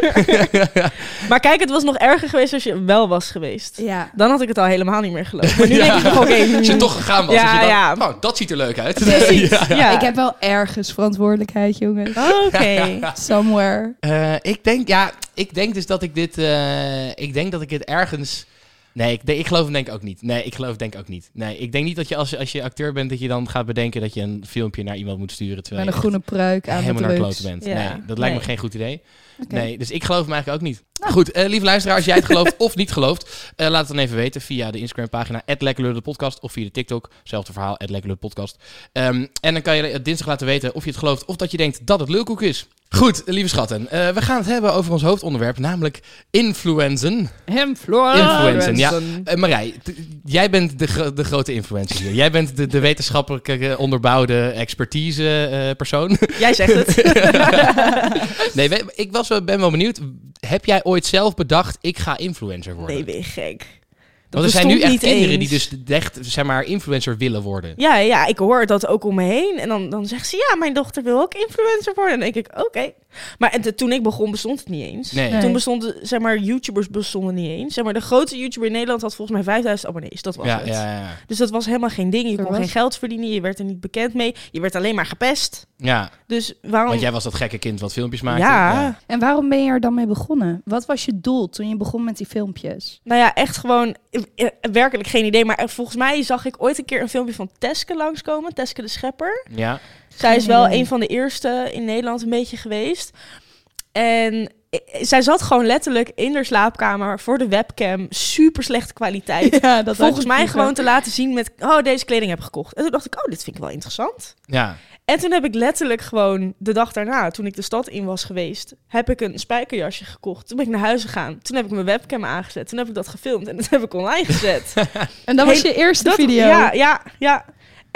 maar kijk, het was nog erger geweest als je wel was geweest. Ja. Dan had ik het al helemaal niet meer geloofd. Maar nu Ja. denk ik nog, oké. Als je toch gegaan was. Ja, dacht, ja. Oh, dat ziet er leuk uit. Precies. Ja. ja. Ik heb wel ergens verantwoordelijkheid, jongens. Oké. Somewhere. Eh, ik denk, ja, ik denk dus dat ik dit, eh, ik denk dat ik het ergens. Nee, ik, ik geloof hem denk ik ook niet. Nee, ik geloof het denk ik ook niet. Nee, ik denk niet dat je als, als je acteur bent, dat je dan gaat bedenken dat je een filmpje naar iemand moet sturen. Terwijl Met een je groene pruik aan de helemaal naar kloten bent. Ja, Nee, dat lijkt me geen goed idee. Nee, dus ik geloof hem eigenlijk ook niet. Goed, eh, lieve luisteraar, als jij het gelooft of niet gelooft, eh, laat het dan even weten via de Instagram pagina @lekkerlullenpodcast of via de TikTok, hetzelfde verhaal @lekkerlullenpodcast. Ehm en dan kan je dinsdag laten weten of je het gelooft of dat je denkt dat het lulkoek is. Goed, lieve schatten, eh, we gaan het hebben over ons hoofdonderwerp, namelijk influenzen. Influenzen, ja. Marij, jij bent de, de grote influencer hier. Jij bent de, de wetenschappelijke onderbouwde expertise persoon. Jij zegt het. nee, ik was, ben wel benieuwd. Heb jij ooit zelf bedacht, ik ga influencer worden? Nee, ben je gek. Dat Want er zijn nu echt kinderen eens. die dus echt, zeg maar, influencer willen worden. Ja, ja, ik hoor dat ook om me heen. En dan, dan zegt ze, ja, mijn dochter wil ook influencer worden. En dan denk ik, oké. Maar en toen ik begon, bestond het niet eens. Nee. Nee. Toen bestonden, zeg maar, YouTubers bestonden niet eens. Zeg maar, de grootste YouTuber in Nederland had volgens mij 5000 abonnees. Dat was Ja, het. ja, ja. Dus dat was helemaal geen ding. Je kon was- geen geld verdienen. Je werd er niet bekend mee. Je werd alleen maar gepest. ja, Dus waarom... want jij was dat gekke kind wat filmpjes maakte. ja. En waarom ben je er dan mee begonnen? Wat was je doel toen je begon met die filmpjes? Nou ja, echt gewoon eh, eh, werkelijk geen idee. Maar eh, volgens mij zag ik ooit een keer een filmpje van Teske langskomen. Teske de Schepper. Ja, Zij is wel idee. een van de eerste in Nederland een beetje geweest. En zij zat gewoon letterlijk in haar slaapkamer voor de webcam. Super slechte kwaliteit. Ja, dat Volgens mij gewoon te laten zien met... Oh, deze kleding heb ik gekocht. En toen dacht ik, oh, dit vind ik wel interessant. ja. En toen heb ik letterlijk gewoon de dag daarna, toen ik de stad in was geweest, heb ik een spijkerjasje gekocht. Toen ben ik naar huis gegaan. Toen heb ik mijn webcam aangezet. Toen heb ik dat gefilmd en dat heb ik online gezet. En dat was je eerste Dat- video. Ja, ja, ja.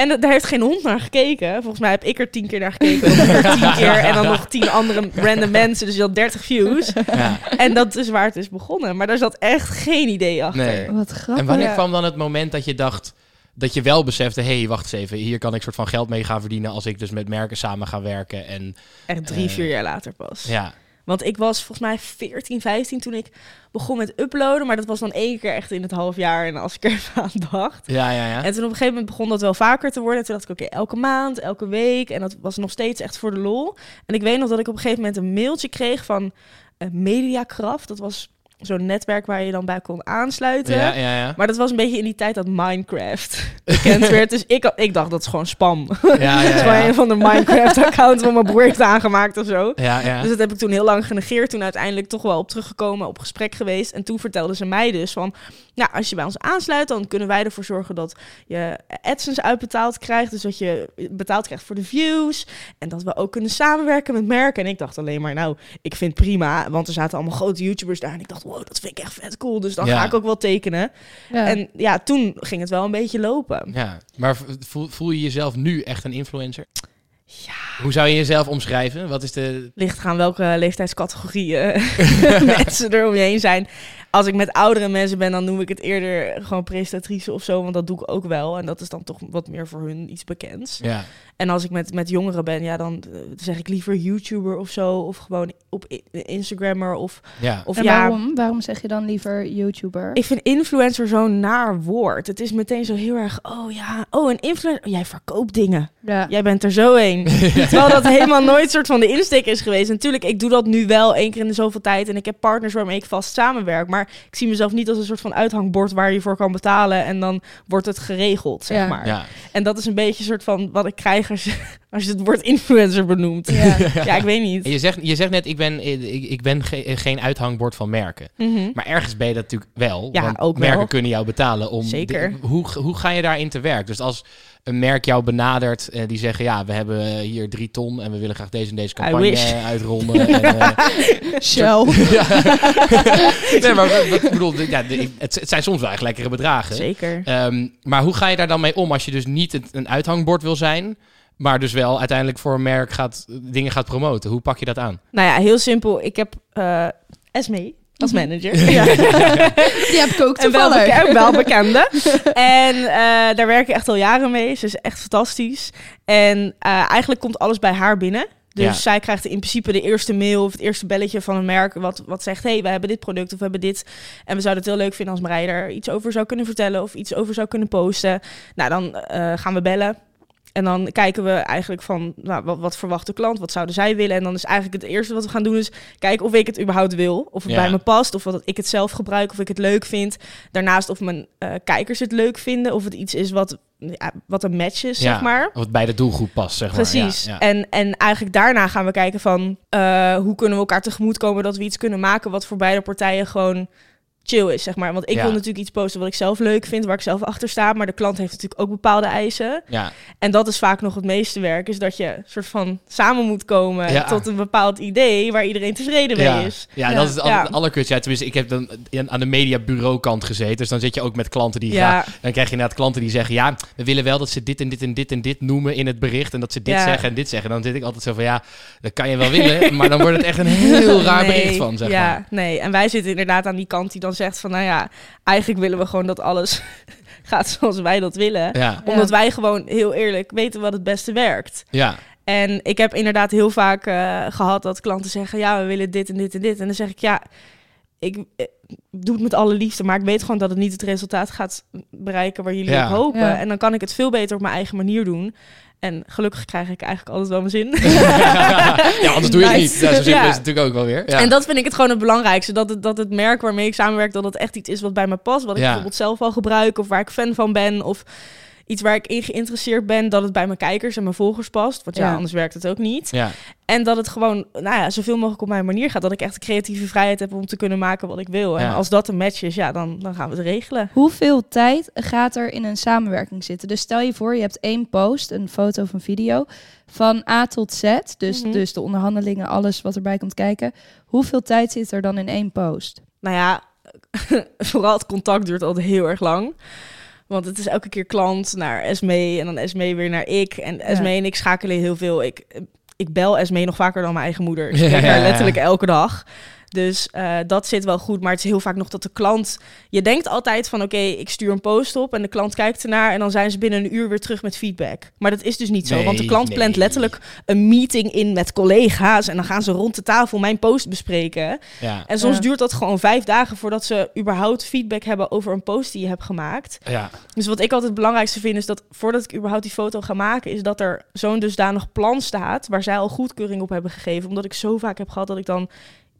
En dat- daar heeft geen hond naar gekeken. Volgens mij heb ik er tien keer naar gekeken. Er tien keer. En dan nog tien andere random mensen. Dus je had 30 views. ja. En dat is waar het is begonnen. Maar daar zat echt geen idee achter. Nee. Wat grappig. En wanneer Ja. kwam dan het moment dat je dacht... Dat je wel besefte, hé, hey, wacht eens even. Hier kan ik soort van geld mee gaan verdienen... als ik dus met merken samen ga werken. En Echt drie, Eh, vier jaar later pas. ja, Want ik was volgens mij 14, 15 toen ik begon met uploaden. Maar dat was dan één keer echt in het half jaar. En als ik er aan dacht. ja, ja. ja. En toen op een gegeven moment begon dat wel vaker te worden. En toen dacht ik, oké, elke maand, elke week. En dat was nog steeds echt voor de lol. En ik weet nog dat ik op een gegeven moment een mailtje kreeg van eh, Mediakraft. Dat was zo'n netwerk waar je dan bij kon aansluiten. Ja, ja, ja. Maar dat was een beetje in die tijd dat Minecraft bekend werd. Dus ik, ik dacht, dat is gewoon spam. Ja, is gewoon een van de Minecraft-account waar mijn broer heeft aangemaakt of zo. Ja, ja. Dus dat heb ik toen heel lang genegeerd. Toen uiteindelijk toch wel op teruggekomen, op gesprek geweest. En toen vertelde ze mij dus van... Nou, als je bij ons aansluit, dan kunnen wij ervoor zorgen dat je AdSense uitbetaald krijgt. Dus dat je betaald krijgt voor de views. En dat we ook kunnen samenwerken met merken. En ik dacht alleen maar, nou, ik vind het prima. Want er zaten allemaal grote YouTubers daar. En ik dacht, wow, dat vind ik echt vet cool. Dus dan Ja. ga ik ook wel tekenen. Ja. En ja, toen ging het wel een beetje lopen. Ja, maar voel, voel je jezelf nu echt een influencer? Ja. Hoe zou je jezelf omschrijven? Wat is de... ligt gaan welke leeftijdscategorieën mensen er om je heen zijn. Als ik met oudere mensen ben, dan noem ik het eerder gewoon presentatrice of zo. Want dat doe ik ook wel. En dat is dan toch wat meer voor hun iets bekends. Ja, En als ik met, met jongeren ben, ja, dan eh, zeg ik liever YouTuber of zo. Of gewoon op Instagrammer. Of, ja. of en ja, waarom? Waarom zeg je dan liever YouTuber? ik vind influencer zo'n naar woord. Het is meteen zo heel erg, oh ja, oh een influencer. Oh, jij verkoopt dingen. ja. Jij bent er zo een. Terwijl dat helemaal nooit soort van de insteek is geweest. Natuurlijk, ik doe dat nu wel één keer in de zoveel tijd. En ik heb partners waarmee ik vast samenwerk. Maar ik zie mezelf niet als een soort van uithangbord waar je voor kan betalen. En dan wordt het geregeld, zeg Ja. maar. ja. En dat is een beetje een soort van wat ik krijg als je, als je het woord influencer benoemt. Ja. Ja, ik weet niet. En je zegt, je zegt net, ik ben, ik, ik ben ge- geen uithangbord van merken. Mhm. Maar ergens ben je dat natuurlijk wel. Ja, want ook merken wel. kunnen jou betalen om. Zeker. hoe, hoe ga je daarin te werk? Dus als een merk jou benadert en die zeggen: Ja, we hebben hier drie ton en we willen graag deze en deze campagne uitronden. en, eh, Shell. ja. nee, maar ik bedoel, ja, de- het, het zijn soms wel echt lekkere bedragen. Zeker. Ehm, maar hoe ga je daar dan mee om als je dus niet het, een uithangbord wil zijn, maar dus wel uiteindelijk voor een merk gaat, dingen gaat promoten? Hoe pak je dat aan? Nou ja, heel simpel. Ik heb eh Esme als manager. Die heb ik ook En wel, toevallig. beke- wel bekende. en eh, daar werk ik echt al jaren mee. Ze is echt fantastisch. En eh, eigenlijk komt alles bij haar binnen. Dus Ja. zij krijgt in principe de eerste mail of het eerste belletje van een merk... wat, wat zegt, hey, we hebben dit product of we hebben dit. En we zouden het heel leuk vinden als Marij er iets over zou kunnen vertellen... of iets over zou kunnen posten. Nou, dan eh, gaan we bellen. En dan kijken we eigenlijk van, nou, wat, wat verwacht de klant? Wat zouden zij willen? En dan is eigenlijk het eerste wat we gaan doen is kijken of ik het überhaupt wil. Of het Ja. bij me past. Of dat ik het zelf gebruik. Of ik het leuk vind. Daarnaast of mijn eh, kijkers het leuk vinden. Of het iets is wat, ja, wat een match is, Ja, zeg maar. Of het bij de doelgroep past, zeg Precies. maar. Ja, ja. En, en eigenlijk daarna gaan we kijken van eh, hoe kunnen we elkaar tegemoet komen dat we iets kunnen maken wat voor beide partijen gewoon chill is, zeg maar. Want ik Ja. wil natuurlijk iets posten wat ik zelf leuk vind, waar ik zelf achter sta, maar de klant heeft natuurlijk ook bepaalde eisen. ja. En dat is vaak nog het meeste werk, is dat je soort van samen moet komen Ja. tot een bepaald idee waar iedereen tevreden Ja. mee is. Ja, Ja. dat is het Ja. aller- allerkutste. Ja, tenminste, ik heb dan aan de mediabureau kant gezeten. Dus dan zit je ook met klanten die Ja. graag... Dan krijg je inderdaad klanten die zeggen... Ja, we willen wel dat ze dit en dit en dit en dit noemen in het bericht. En dat ze dit Ja. zeggen en dit zeggen. Dan zit ik altijd zo van... Ja, dat kan je wel willen. maar dan wordt het echt een heel raar Nee, bericht van, zeg ja, maar. nee. En wij zitten inderdaad aan die kant die dan zegt van, nou ja, eigenlijk willen we gewoon dat alles gaat zoals wij dat willen. Ja, Omdat wij gewoon heel eerlijk weten wat het beste werkt. ja, En ik heb inderdaad heel vaak eh, gehad dat klanten zeggen: Ja, we willen dit en dit en dit. En dan zeg ik: Ja, ik eh, doe het met alle liefde, maar ik weet gewoon dat het niet het resultaat gaat bereiken waar jullie Ja. op hopen. Ja. En dan kan ik het veel beter op mijn eigen manier doen. En gelukkig krijg ik eigenlijk altijd wel mijn zin. ja, anders doe je het Nice. niet. Ja, zo simpel Ja. is het natuurlijk ook wel weer. Ja. En dat vind ik het gewoon het belangrijkste. Dat het, dat het merk waarmee ik samenwerk, dat het echt iets is wat bij me past. Wat ik bijvoorbeeld zelf al gebruik. Of waar ik fan van ben. Of iets waar ik in geïnteresseerd ben. Dat het bij mijn kijkers en mijn volgers past. Want ja, Ja. anders werkt het ook niet. ja. En dat het gewoon, nou ja, zoveel mogelijk op mijn manier gaat. Dat ik echt de creatieve vrijheid heb om te kunnen maken wat ik wil. En Ja. als dat een match is, ja, dan, dan gaan we het regelen. Hoeveel tijd gaat er in een samenwerking zitten? Dus stel je voor, je hebt één post, een foto of een video, van A tot Z. Dus, Mhm. dus de onderhandelingen, alles wat erbij komt kijken. Hoeveel tijd zit er dan in één post? Nou ja, vooral het contact duurt altijd heel erg lang. Want het is elke keer klant naar Esme en dan Esme weer naar ik. En Esme en ik schakelen heel veel. Ik, ik bel Esme nog vaker dan mijn eigen moeder. Ik spreek Ja, ja, haar ja. letterlijk elke dag. Dus eh, dat zit wel goed. Maar het is heel vaak nog dat de klant... Je denkt altijd van oké, ik stuur een post op... en de klant kijkt ernaar... en dan zijn ze binnen een uur weer terug met feedback. Maar dat is dus niet zo. Nee, want de klant nee. plant letterlijk een meeting in met collega's... en dan gaan ze rond de tafel mijn post bespreken... Ja. En soms Ja. duurt dat gewoon vijf dagen voordat ze überhaupt feedback hebben over een post die je hebt gemaakt. Ja. Dus wat ik altijd het belangrijkste vind is dat voordat ik überhaupt die foto ga maken, is dat er zo'n dusdanig plan staat waar zij al goedkeuring op hebben gegeven. Omdat ik zo vaak heb gehad dat ik dan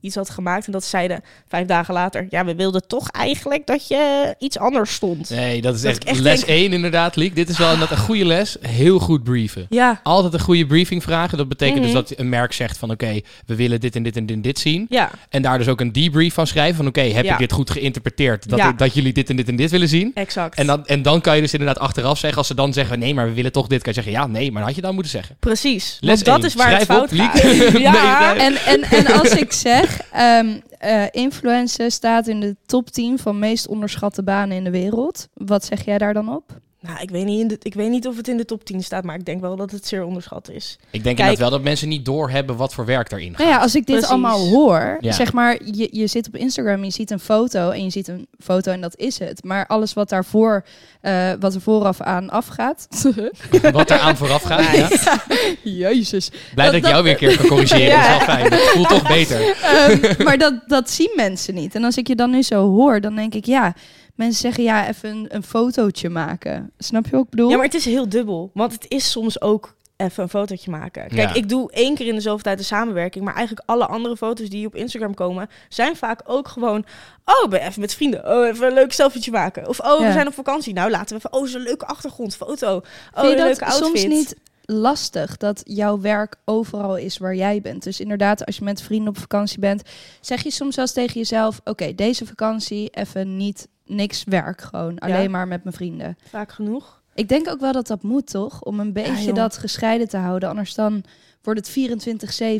iets had gemaakt. En dat zeiden vijf dagen later, ja, we wilden toch eigenlijk dat je iets anders stond. Nee, dat is Dat echt, les denk- 1 inderdaad, Liek. Dit is wel inderdaad een goede les. Heel goed brieven. Ja, Altijd een goede briefing vragen. Dat betekent Mhm. dus dat een merk zegt van oké, we willen dit en dit en dit en dit zien. ja, En daar dus ook een debrief van schrijven van oké, heb Ja. ik dit goed geïnterpreteerd? Dat, Ja. ik- dat jullie dit en dit en dit willen zien? exact. En dan, en dan kan je dus inderdaad achteraf zeggen, als ze dan zeggen nee, maar we willen toch dit, kan je zeggen ja, nee, maar dat had je dan moeten zeggen. Precies, Les want dat één. is waar het Schrijf op, fout gaat. Nee, ja, nee. En, en, en als ik zeg, ehm eh, influencer staat in de top 10 van meest onderschatte banen in de wereld. Wat zeg jij daar dan op? Nou, ik weet, niet in de, ik weet niet of het in de top 10 staat, maar ik denk wel dat het zeer onderschat is. Ik denk Kijk- inderdaad wel dat mensen niet doorhebben wat voor werk daarin gaat. Nou ja, als ik dit Precies. allemaal hoor, Ja. zeg maar, je, je zit op Instagram, je ziet een foto en je ziet een foto en dat is het. Maar alles wat daarvoor, eh, wat er vooraf aan afgaat. Wat eraan vooraf gaat. Ja. Jezus. Blij dat ik jou weer een keer kan corrigeren. Ja. Dat is wel fijn. Het voelt toch beter. Ehm, maar dat, dat zien mensen niet. En als ik je dan nu zo hoor, dan denk ik, ja, mensen zeggen ja, even een, een fotootje maken. Snap je wat ik bedoel? Ja, maar het is heel dubbel. Want het is soms ook even een fotootje maken. Kijk, Ja. ik doe één keer in de zoveel tijd een samenwerking. Maar eigenlijk alle andere foto's die op Instagram komen... zijn vaak ook gewoon... Oh, ben even met vrienden. Oh, even een leuk selfietje maken. Of oh, we zijn op vakantie. Nou, laten we even... Oh, zo'n leuke achtergrondfoto. Oh, Vind je een dat leuke outfit. soms niet lastig dat jouw werk overal is waar jij bent? Dus inderdaad, als je met vrienden op vakantie bent, zeg je soms wel eens tegen jezelf: Oké, deze vakantie even niet niks werk, gewoon alleen maar met mijn vrienden. Vaak genoeg. Ik denk ook wel dat dat moet, toch? Om een beetje dat gescheiden te houden. Anders dan wordt het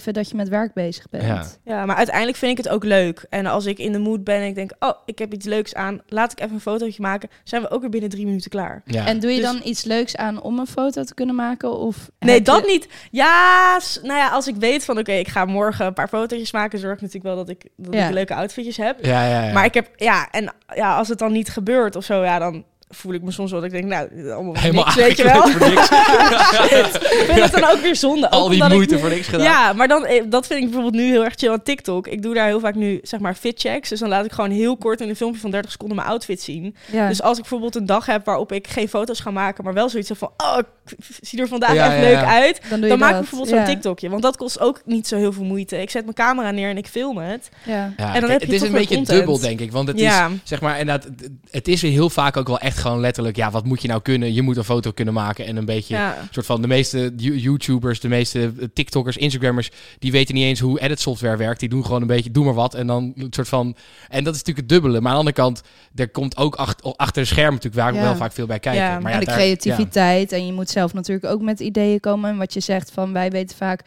24-7 dat je met werk bezig bent. Ja. Ja, maar uiteindelijk vind ik het ook leuk. En als ik in de mood ben en ik denk... Oh, ik heb iets leuks aan. Laat ik even een fotootje maken. Zijn we ook weer binnen drie minuten klaar. Ja. En doe je Dus- dan iets leuks aan om een foto te kunnen maken? Of Nee, dat je- niet. Ja, nou ja, als ik weet van oké, ik ga morgen een paar fotootjes maken, zorg ik natuurlijk wel dat ik, dat Ja. ik leuke outfitjes heb. ja, ja, ja. Maar ik heb, ja, en ja, als het dan niet gebeurt of zo, ja, dan voel ik me soms wel dat ik denk, nou, allemaal Helemaal niks, weet je wel. voor niks. Ik vind het dan ook weer zonde. Al die ik moeite voor niks gedaan. Ja, maar dan, eh, dat vind ik bijvoorbeeld nu heel erg chill aan TikTok. Ik doe daar heel vaak nu, zeg maar, fit checks. Dus dan laat ik gewoon heel kort in een filmpje van 30 seconden mijn outfit zien. Ja. Dus als ik bijvoorbeeld een dag heb waarop ik geen foto's ga maken, maar wel zoiets heb van, oh, ik zie er vandaag Ja, ja, leuk ja. uit. dan doe je Dan maak ik bijvoorbeeld ja. zo'n TikTokje. Want dat kost ook niet zo heel veel moeite. Ik zet mijn camera neer en ik film het. Ja. En dan kijk, heb je het is een weer beetje content. dubbel, denk ik. Want het Ja. is, zeg maar, inderdaad, het- het is heel vaak ook wel echt gewoon letterlijk, ja, wat moet je nou kunnen? Je moet een foto kunnen maken en een beetje, Ja. soort van, de meeste You- YouTubers, de meeste eh, TikTokkers, Instagrammers, die weten niet eens hoe edit software werkt. Die doen gewoon een beetje, doe maar wat. En dan een soort van, en dat is natuurlijk het dubbele. Maar aan de andere kant, er komt ook achter, achter de schermen natuurlijk waar Ja. wel vaak veel bij kijken. Ja. Maar en de daar- creativiteit. En je moet zelf natuurlijk ook met ideeën komen. En wat je zegt van wij weten vaak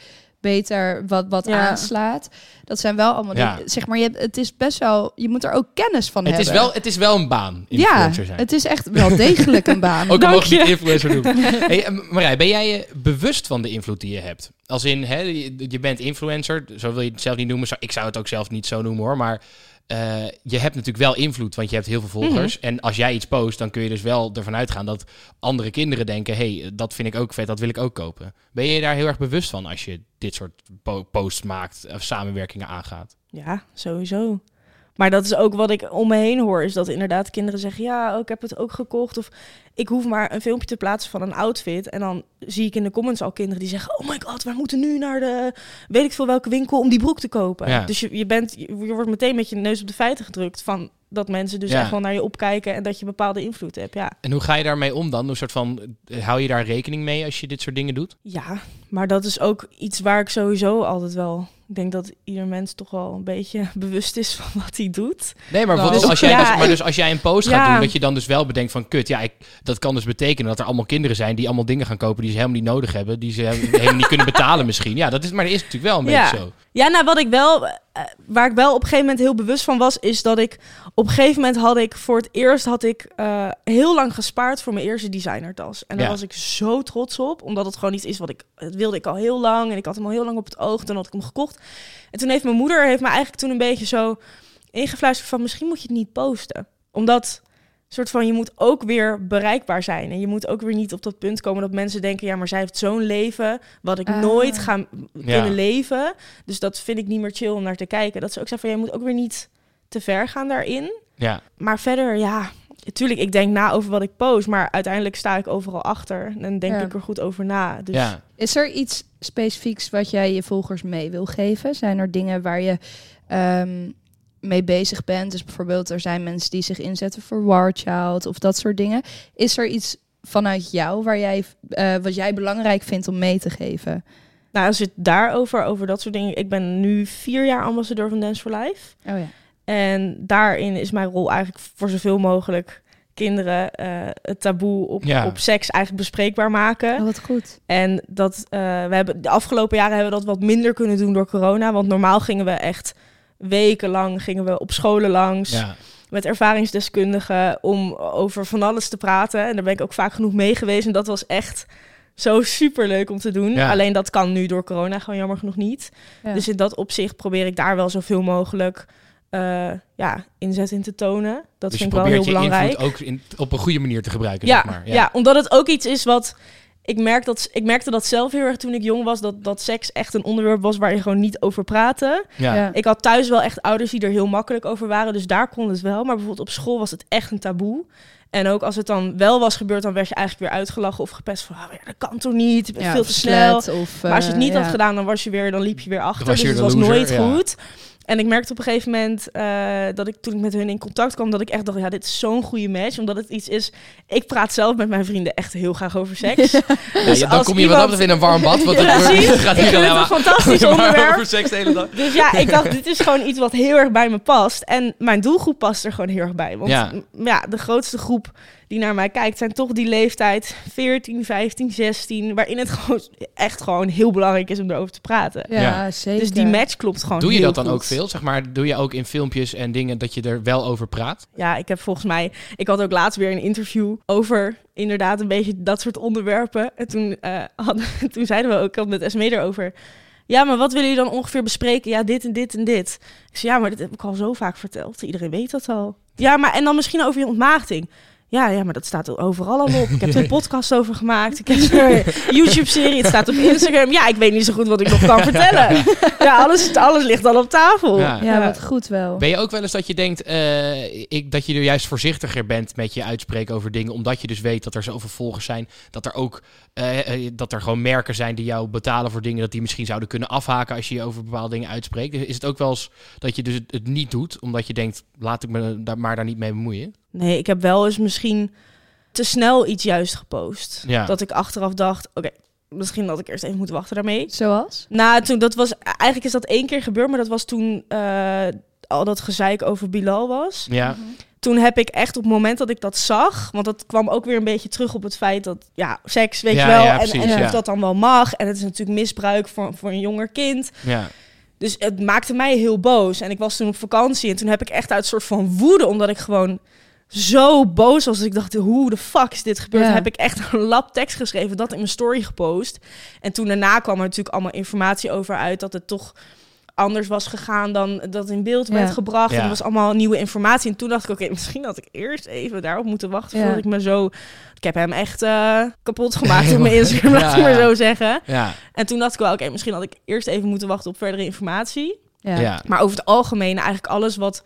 beter wat, wat Ja. aanslaat. Dat zijn wel allemaal Ja. dingen. Zeg maar, je hebt, het is best wel. Je moet er ook kennis van Ja, het, is hebben. wel, het is wel een baan, ja, influencer zijn. het is echt wel degelijk een baan. Ook al we je. niet influencer doen. hey, eh, Marij, ben jij je bewust van de invloed die je hebt? Als in, hè, je, je bent influencer, zo wil je het zelf niet noemen. Zo- Ik zou het ook zelf niet zo noemen hoor. Maar eh, je hebt natuurlijk wel invloed, want je hebt heel veel volgers. En als jij iets post, dan kun je dus wel ervan uitgaan dat andere kinderen denken... hé, hey, dat vind ik ook vet, dat wil ik ook kopen. Ben je je daar heel erg bewust van als je dit soort po- posts maakt of samenwerkingen aangaat? Ja, sowieso. Maar dat is ook wat ik om me heen hoor. Is dat inderdaad kinderen zeggen... Ja, oh, ik heb het ook gekocht. Of ik hoef maar een filmpje te plaatsen van een outfit. En dan zie ik in de comments al kinderen die zeggen... Oh my god, wij moeten nu naar de... Weet ik veel welke winkel om die broek te kopen. Ja. Dus je, je, bent, je, je wordt meteen met je neus op de feiten gedrukt... van dat mensen dus Ja. echt wel naar je opkijken... en dat je bepaalde invloed hebt. Ja. En hoe ga je daarmee om dan? Een soort van, hou je daar rekening mee als je dit soort dingen doet? ja, maar dat is ook iets waar ik sowieso altijd wel... Ik denk dat ieder mens toch wel een beetje bewust is van wat hij doet. Nee, maar, Nou, wat is als jij ja, dus, maar dus als jij een post gaat doen, dat je dan dus wel bedenkt van kut, ja, ik, dat kan dus betekenen dat er allemaal kinderen zijn die allemaal dingen gaan kopen die ze helemaal niet nodig hebben, die ze he- helemaal niet kunnen betalen misschien. Ja, dat is, maar dat is natuurlijk wel een beetje zo. Ja, nou wat ik wel, eh, waar ik wel op een gegeven moment heel bewust van was, is dat ik op een gegeven moment had ik voor het eerst had ik eh, heel lang gespaard voor mijn eerste designertas. En daar Ja. was ik zo trots op, omdat het gewoon iets is wat ik, het wilde ik al heel lang en ik had hem al heel lang op het oog. Toen had ik hem gekocht. En toen heeft mijn moeder heeft me eigenlijk toen een beetje zo ingefluisterd van misschien moet je het niet posten, omdat soort van je moet ook weer bereikbaar zijn en je moet ook weer niet op dat punt komen dat mensen denken ja maar zij heeft zo'n leven wat ik Ah. nooit ga Ja. kunnen leven dus dat vind ik niet meer chill om naar te kijken dat ze ook zeggen van jij moet ook weer niet te ver gaan daarin Ja, maar verder ja natuurlijk ik denk na over wat ik post maar uiteindelijk sta ik overal achter en denk Ja. ik er goed over na dus ja. Is er iets specifieks wat jij je volgers mee wil geven? Zijn er dingen waar je ehm, mee bezig bent. Dus bijvoorbeeld, er zijn mensen die zich inzetten voor War Child of dat soort dingen. Is er iets vanuit jou waar jij, eh, wat jij belangrijk vindt om mee te geven? Nou, als het daarover, over dat soort dingen. Ik ben nu vier jaar ambassadeur van Dance for Life. Oh ja. En daarin is mijn rol eigenlijk voor zoveel mogelijk kinderen eh, het taboe op, Ja. op seks eigenlijk bespreekbaar maken. Oh, wat goed. En dat eh, we hebben de afgelopen jaren hebben we dat wat minder kunnen doen door corona. Want normaal gingen we echt wekenlang gingen we op scholen langs Ja. met ervaringsdeskundigen om over van alles te praten. En daar ben ik ook vaak genoeg mee geweest. En dat was echt zo super leuk om te doen. Ja. Alleen dat kan nu door corona gewoon jammer genoeg niet. Ja. Dus in dat opzicht probeer ik daar wel zoveel mogelijk eh, ja, inzet in te tonen. Dat Dus je vind ik wel heel probeert je belangrijk. invloed ook in, op een goede manier te gebruiken, Ja, zeg maar. ja. omdat het ook iets is wat... Ik, merk dat, ik merkte dat zelf heel erg toen ik jong was, dat, dat seks echt een onderwerp was waar je gewoon niet over praatte. Ja. Ja. Ik had thuis wel echt ouders die er heel makkelijk over waren, dus daar kon het wel. Maar bijvoorbeeld op school was het echt een taboe. En ook als het dan wel was gebeurd, dan werd je eigenlijk weer uitgelachen of gepest van, ah, ja, dat kan toch niet, je Ja, veel te snel. Of, Maar als je het eh, niet ja. had gedaan, dan was je weer, dan liep je weer achter. was je dus het was nooit ja. goed. En ik merkte op een gegeven moment eh, dat ik toen ik met hun in contact kwam, dat ik echt dacht, ja, dit is zo'n goede match. Omdat het iets is, ik praat zelf met mijn vrienden echt heel graag over seks. Ja, Dus ja, dan als kom je wat dat iemand- betreft in een warm bad. Want Ja, je? gaat alleen maar fantastisch onderwerp. over seks de hele dag. Dus ja, ik dacht, dit is gewoon iets wat heel erg bij me past. En mijn doelgroep past er gewoon heel erg bij. Want ja, de grootste groep die naar mij kijkt, zijn toch die leeftijd 14, 15, 16. Waarin het gewoon echt gewoon heel belangrijk is om erover te praten. Ja, Ja. zeker. Dus die match klopt gewoon Doe je heel dat dan goed. ook veel? Zeg maar, doe je ook in filmpjes en dingen dat je er wel over praat? Ja, ik heb volgens mij... Ik had ook laatst weer een interview over inderdaad een beetje dat soort onderwerpen. En toen, eh, hadden, toen zeiden we ook, ik had met Esme erover... Ja, maar wat willen jullie dan ongeveer bespreken? Ja, dit en dit en dit. Ik zei, ja, maar dit heb ik al zo vaak verteld. Iedereen weet dat al. Ja, maar en dan misschien over je ontmaagding. Ja, ja, maar dat staat er overal al op. Ik heb er een podcast over gemaakt. Ik heb een YouTube-serie. Het staat op Instagram. Ja, ik weet niet zo goed wat ik nog kan vertellen. Ja, alles, alles ligt al op tafel. Ja. Ja, wat goed wel. Ben je ook wel eens dat je denkt eh, ik, dat je er juist voorzichtiger bent met je uitspreken over dingen, omdat je dus weet dat er zoveel volgers zijn, dat er ook eh, eh, dat er gewoon merken zijn die jou betalen voor dingen, dat die misschien zouden kunnen afhaken als je je over bepaalde dingen uitspreekt. Is het ook wel eens dat je dus het, het niet doet, omdat je denkt, laat ik me daar maar daar niet mee bemoeien? Nee, ik heb wel eens misschien te snel iets juist gepost. Ja. Dat ik achteraf dacht, oké, misschien had ik eerst even moeten wachten daarmee. Zoals? Nou, toen dat was eigenlijk is dat één keer gebeurd, maar dat was toen eh, al dat gezeik over Bilal was. Ja, Toen heb ik echt op het moment dat ik dat zag, want dat kwam ook weer een beetje terug op het feit dat ja, seks, weet Ja, je wel, ja, en, precies, en of ja. dat dan wel mag. En het is natuurlijk misbruik voor, voor een jonger kind. ja. Dus het maakte mij heel boos. En ik was toen op vakantie en toen heb ik echt uit een soort van woede, omdat ik gewoon zo boos was. Ik dacht, hoe de fuck is dit gebeurd? Ja. Heb ik echt een lab tekst geschreven, dat in mijn story gepost. En toen daarna kwam er natuurlijk allemaal informatie over uit dat het toch anders was gegaan dan dat in beeld Ja. werd gebracht. Ja. En er was allemaal nieuwe informatie. En toen dacht ik, oké, misschien had ik eerst even daarop moeten wachten Ja. voordat ik me zo... Ik heb hem echt eh, kapot gemaakt op mijn Instagram, laat Ja, ik maar zo zeggen. ja. En toen dacht ik wel, oké, misschien had ik eerst even moeten wachten op verdere informatie. Ja. ja. Maar over het algemeen, eigenlijk alles wat,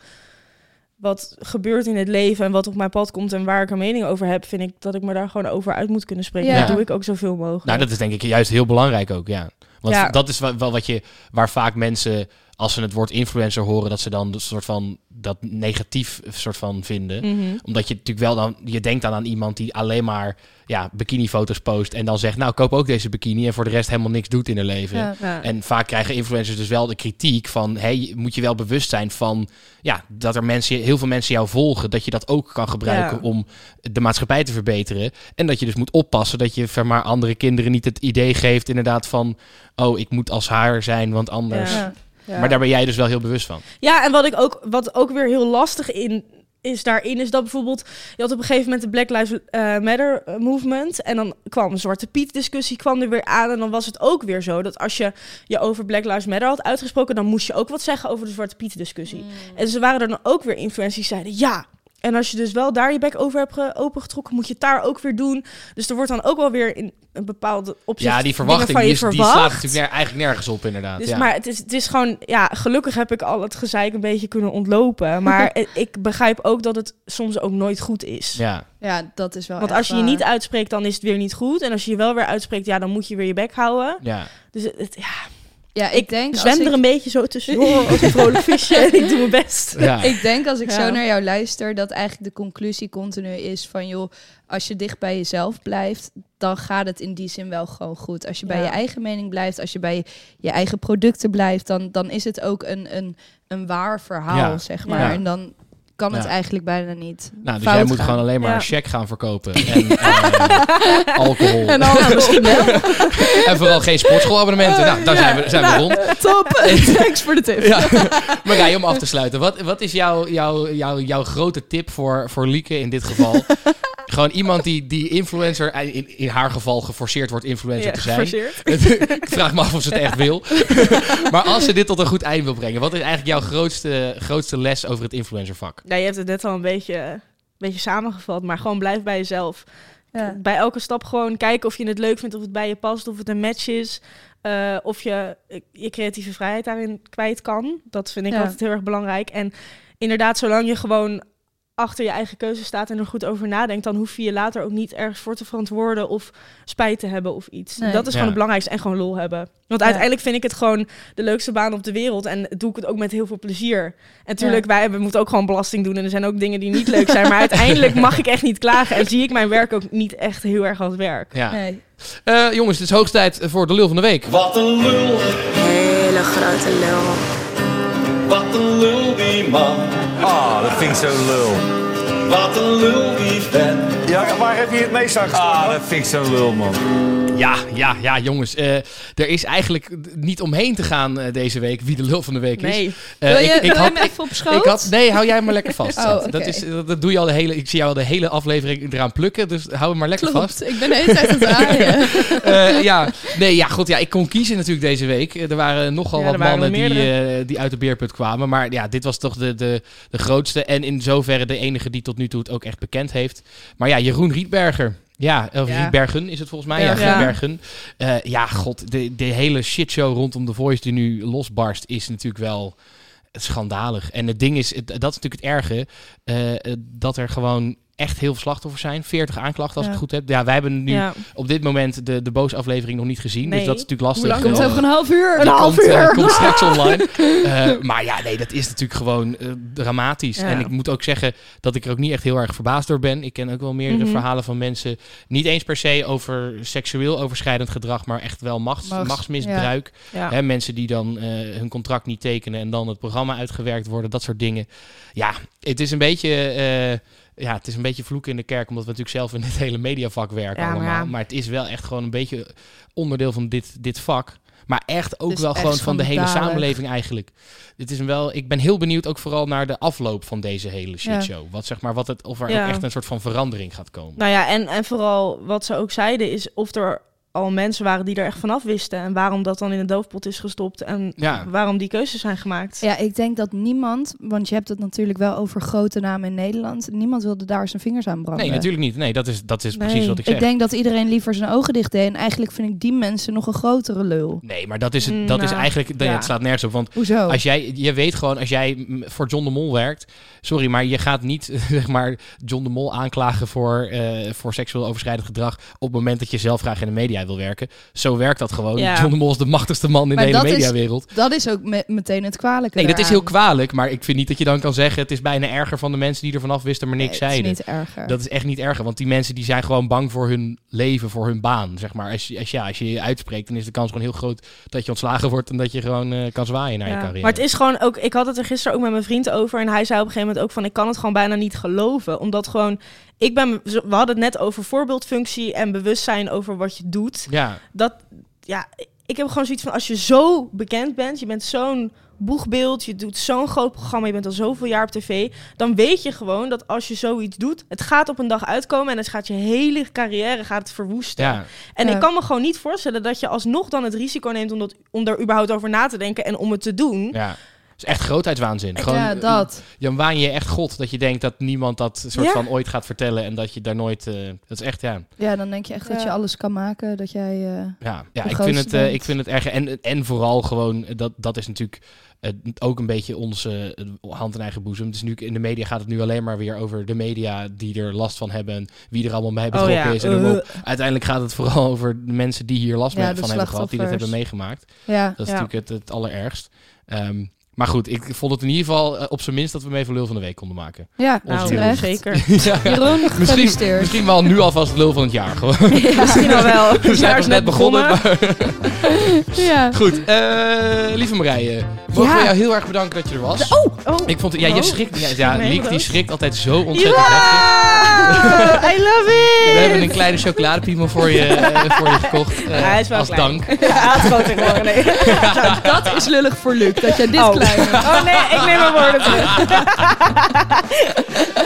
wat gebeurt in het leven en wat op mijn pad komt en waar ik een mening over heb, vind ik dat ik me daar gewoon over uit moet kunnen spreken. Ja. Dat doe ik ook zoveel mogelijk. Nou, dat is denk ik juist heel belangrijk ook, ja. Want Ja. dat is wel, wel wat je, waar vaak mensen, als ze het woord influencer horen, dat ze dan een soort van dat negatief soort van vinden. Mhm. Omdat je natuurlijk wel dan, je denkt dan aan iemand die alleen maar ja, bikinifoto's post en dan zegt, nou koop ook deze bikini en voor de rest helemaal niks doet in hun leven. Ja. Ja. En vaak krijgen influencers dus wel de kritiek van, hey, moet je wel bewust zijn van, ja, dat er mensen, heel veel mensen jou volgen, dat je dat ook kan gebruiken Ja. om de maatschappij te verbeteren. En dat je dus moet oppassen dat je zeg maar andere kinderen niet het idee geeft inderdaad van, oh, ik moet als haar zijn, want anders. Ja. Maar daar ben jij dus wel heel bewust van. Ja, en wat ik ook, wat ook weer heel lastig in is daarin, is dat bijvoorbeeld, je had op een gegeven moment de Black Lives eh, Matter eh, movement. En dan kwam een Zwarte Piet discussie kwam er weer aan. En dan was het ook weer zo dat als je je over Black Lives Matter had uitgesproken, dan moest je ook wat zeggen over de Zwarte Piet discussie. En ze waren er dan ook weer influencers die zeiden ja. En als je dus wel daar je bek over hebt ge- opengetrokken, moet je het daar ook weer doen. Dus er wordt dan ook wel weer in een bepaalde opzicht Ja, die verwachting van die, is, die slaat natuurlijk ner- eigenlijk nergens op inderdaad. Dus, ja. Maar het is, het is gewoon, ja, gelukkig heb ik al het gezeik een beetje kunnen ontlopen. Maar het- ik begrijp ook dat het soms ook nooit goed is. ja. Ja, dat is wel Want als je je niet uitspreekt, dan is het weer niet goed. En als je je wel weer uitspreekt, ja, dan moet je weer je bek houden. ja. Dus het, het- ja, Ja, ik, denk als zwem ik- er een beetje zo tussendoor als een vrolijk visje en ik doe mijn best. Ja. Ik denk als ik Ja. zo naar jou luister, dat eigenlijk de conclusie continu is van joh, als je dicht bij jezelf blijft, dan gaat het in die zin wel gewoon goed. Als je bij je eigen mening blijft, als je bij je eigen producten blijft, dan, dan is het ook een, een, een waar verhaal, Ja. zeg maar. Ja. En dan kan het eigenlijk bijna niet. Nou, dus fout jij moet gaan. gewoon alleen maar Ja. een check gaan verkopen. En eh, alcohol. En dan misschien wel. En vooral geen sportschoolabonnementen. Nou, daar zijn we, zijn we rond. Top. Thanks voor de tip. Ja. Marij, om af te sluiten. Wat, wat is jouw, jouw, jouw, jouw grote tip voor, voor Lieke in dit geval? Gewoon iemand die, die influencer, eh, in, in haar geval geforceerd wordt influencer Ja, te zijn. geforceerd. ik vraag me af of ze het echt wil. maar als ze dit tot een goed eind wil brengen, wat is eigenlijk jouw grootste, grootste les over het influencervak? Nou, je hebt het net al een beetje, een beetje samengevat, maar gewoon blijf bij jezelf. Ja. Bij elke stap gewoon kijken of je het leuk vindt, of het bij je past, of het een match is. eh, of je eh, je creatieve vrijheid daarin kwijt kan. Dat vind ik Ja. altijd heel erg belangrijk. En inderdaad, zolang je gewoon achter je eigen keuze staat en er goed over nadenkt, dan hoef je je later ook niet ergens voor te verantwoorden of spijt te hebben of iets. Nee. Dat is Ja. gewoon het belangrijkste en gewoon lol hebben. Want Ja. uiteindelijk vind ik het gewoon de leukste baan op de wereld en doe ik het ook met heel veel plezier. En natuurlijk, wij hebben, moeten ook gewoon belasting doen en er zijn ook dingen die niet leuk zijn, maar uiteindelijk mag ik echt niet klagen en zie ik mijn werk ook niet echt heel erg als werk. Ja. Nee. Eh, jongens, het is hoogst tijd voor de lul van de week. Wat een lul, Hele grote lul. Wat een lul die man. Ah, dat vind ik zo lul. Wat een lul die vent. Ja, waar heb je het meest aan Ah, dat vind ik zo lul, man. Ja, ja, ja, jongens. eh, er is eigenlijk niet omheen te gaan eh, deze week wie de lul van de week is. Nee. Eh, Wil je, ik, ik wil had, je me even op schoot? ik had, nee, hou jij maar lekker vast. Oh, dat, is, dat, dat doe je al de hele, ik zie jou al de hele aflevering eraan plukken, dus hou hem maar lekker vast. Ik ben de hele tijd aan het aaien. Eh, ja, nee, ja, goed. Ja, ik kon kiezen natuurlijk deze week. Er waren nogal Ja, wat waren mannen die, eh, die uit de beerput kwamen. Maar ja, dit was toch de, de, de grootste. En in zoverre de enige die tot nu toe het ook echt bekend heeft. Maar ja, Jeroen Rietberger. Ja, of Ja. Rietbergen is het volgens mij. Bergen. Ja. Eh, ja, god. De, de hele shitshow rondom The Voice die nu losbarst is natuurlijk wel schandalig. En het ding is, dat is natuurlijk het erge, eh, dat er gewoon echt heel veel slachtoffers zijn. 40 aanklachten als ik het goed heb. Ja, wij hebben nu Ja. op dit moment de, de boosaflevering nog niet gezien. Dus dat is natuurlijk lastig. Hoe lang Komt over een half uur. Een half komt, eh, uur. komt straks online. Eh, maar ja, nee, dat is natuurlijk gewoon eh, dramatisch. Ja. En ik moet ook zeggen dat ik er ook niet echt heel erg verbaasd door ben. Ik ken ook wel meerdere Mhm. verhalen van mensen. Niet eens per se over seksueel overschrijdend gedrag, maar echt wel machts, Machts- machtsmisbruik. Hè, mensen die dan hun contract niet tekenen en dan het programma uitgewerkt worden, dat soort dingen. Ja, het is een beetje. Ja, het is een beetje vloeken in de kerk, omdat we natuurlijk zelf in het hele mediavak werken Ja, maar allemaal. ja. Maar het is wel echt gewoon een beetje onderdeel van dit, dit vak. Maar echt ook wel echt gewoon van de hele samenleving eigenlijk. Het is wel, ik ben heel benieuwd ook vooral naar de afloop van deze hele shitshow. Wat zeg maar, wat het, of er echt een soort van verandering gaat komen. Nou ja, en, en vooral wat ze ook zeiden is of er al mensen waren die er echt vanaf wisten. En waarom dat dan in de doofpot is gestopt. En Ja. waarom die keuzes zijn gemaakt. Ja, ik denk dat niemand, want je hebt het natuurlijk wel over grote namen in Nederland. Niemand wilde daar zijn vingers aan branden. Nee, natuurlijk niet. Nee, dat is, dat is Nee. precies wat ik zeg. Ik denk dat iedereen liever zijn ogen dicht deed. En eigenlijk vind ik die mensen nog een grotere lul. Nee, maar dat is, het, dat is Nou, eigenlijk, nee, ja. het slaat nergens op. Want Hoezo? Als jij, je weet gewoon, als jij mm, voor John de Mol werkt, sorry, maar je gaat niet zeg maar John de Mol aanklagen voor, eh, voor seksueel overschrijdend gedrag op het moment dat je zelf graag in de media wil werken. Zo werkt dat gewoon. Ja. John de Mol is de machtigste man in Maar de hele dat is- mediawereld. Dat is ook me- meteen het kwalijke Nee, dat is heel kwalijk, maar ik vind niet dat je dan kan zeggen het is bijna erger van de mensen die er vanaf wisten maar niks Nee, het zeiden. is niet erger. Dat is echt niet erger, want die mensen die zijn gewoon bang voor hun leven, voor hun baan. Zeg maar. als, je, als, ja, als je je uitspreekt, dan is de kans gewoon heel groot dat je ontslagen wordt en dat je gewoon eh, kan zwaaien naar je Ja. carrière. Maar het is gewoon ook, ik had het er gisteren ook met mijn vriend over. En hij zei op een gegeven moment ook van, ik kan het gewoon bijna niet geloven. Omdat gewoon, ik ben, we hadden het net over voorbeeldfunctie en bewustzijn over wat je doet. Ja, Dat, ja, ik heb gewoon zoiets van, als je zo bekend bent, je bent zo'n boegbeeld, je doet zo'n groot programma, je bent al zoveel jaar op tv, dan weet je gewoon dat als je zoiets doet, het gaat op een dag uitkomen en het gaat je hele carrière gaat het verwoesten. ja. En Ja. ik kan me gewoon niet voorstellen dat je alsnog dan het risico neemt om, dat, om er überhaupt over na te denken en om het te doen. ja. Is echt grootheidswaanzin. Gewoon, ja, dat. Dan waan je echt god dat je denkt dat niemand dat soort Ja. van ooit gaat vertellen en dat je daar nooit. eh, dat is echt ja. Ja, dan denk je echt dat je alles kan maken. Dat jij... eh, Ja, ja ik, vind het, eh, ik vind het erg. En, en vooral gewoon, dat, dat is natuurlijk ook een beetje onze hand in eigen boezem. Dus nu in de media gaat het nu alleen maar weer over de media die er last van hebben. En wie er allemaal bij betrokken Oh ja, is. En uh. uiteindelijk gaat het vooral over de mensen die hier last Ja, van hebben gehad. Die dit hebben meegemaakt. ja. Dat is Ja. natuurlijk het, het allerergst. Ehm, maar goed, ik vond het in ieder geval eh, op zijn minst dat we hem even lul van de week konden maken. Ja, Nou, zeker. ja. Jeroen, Misschien, misschien wel nu alvast lul van het jaar gewoon. Misschien al wel. Het We zijn jaar pas is net begonnen. maar- Ja. Goed, eh, lieve Marije, mogen Ja. we jou heel erg bedanken dat je er was. Oh, Oh. Ik vond, ja, je Oh. schrikt, ja, ja Nee, Liek die schrikt altijd zo ontzettend heftig. I love it! We hebben een kleine chocoladepiemel voor je, eh, voor je gekocht. Ja, hij is wel als klein. dank. Ja, is nee. nou, dat is lullig voor Luc, dat jij dit Oh. klein Oh nee, ik neem mijn woorden terug.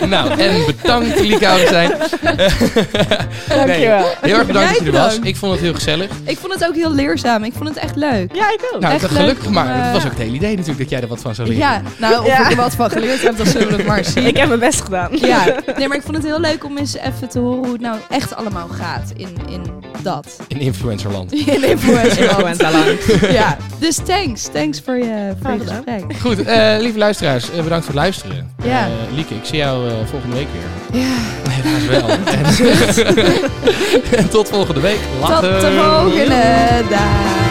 Nou, en bedankt Liek zijn. Dankjewel. heel erg bedankt dat je er was. Ik vond het heel gezellig. Ik vond het ook heel leerzaam. Ik vond het echt leuk. Ja, ik ook. Nou, Echt gelukkig om, maar. eh, Dat was ook het hele idee natuurlijk dat jij er wat van zou leren. Ja, nou, of Ja. ik er wat van geleerd heb, dat zullen we het maar zien. Ik heb mijn best gedaan. Ja, nee, maar ik vond het heel leuk om eens even te horen hoe het nou echt allemaal gaat in, in dat. In influencerland. In influencerland. Ja, dus thanks. Thanks voor je, voor je Graag Goed, eh, lieve luisteraars, eh, bedankt voor het luisteren. Ja. Eh, Lieke, ik zie jou volgende week weer. Ja, Helaas wel. en, tot volgende week. tot de volgende dag.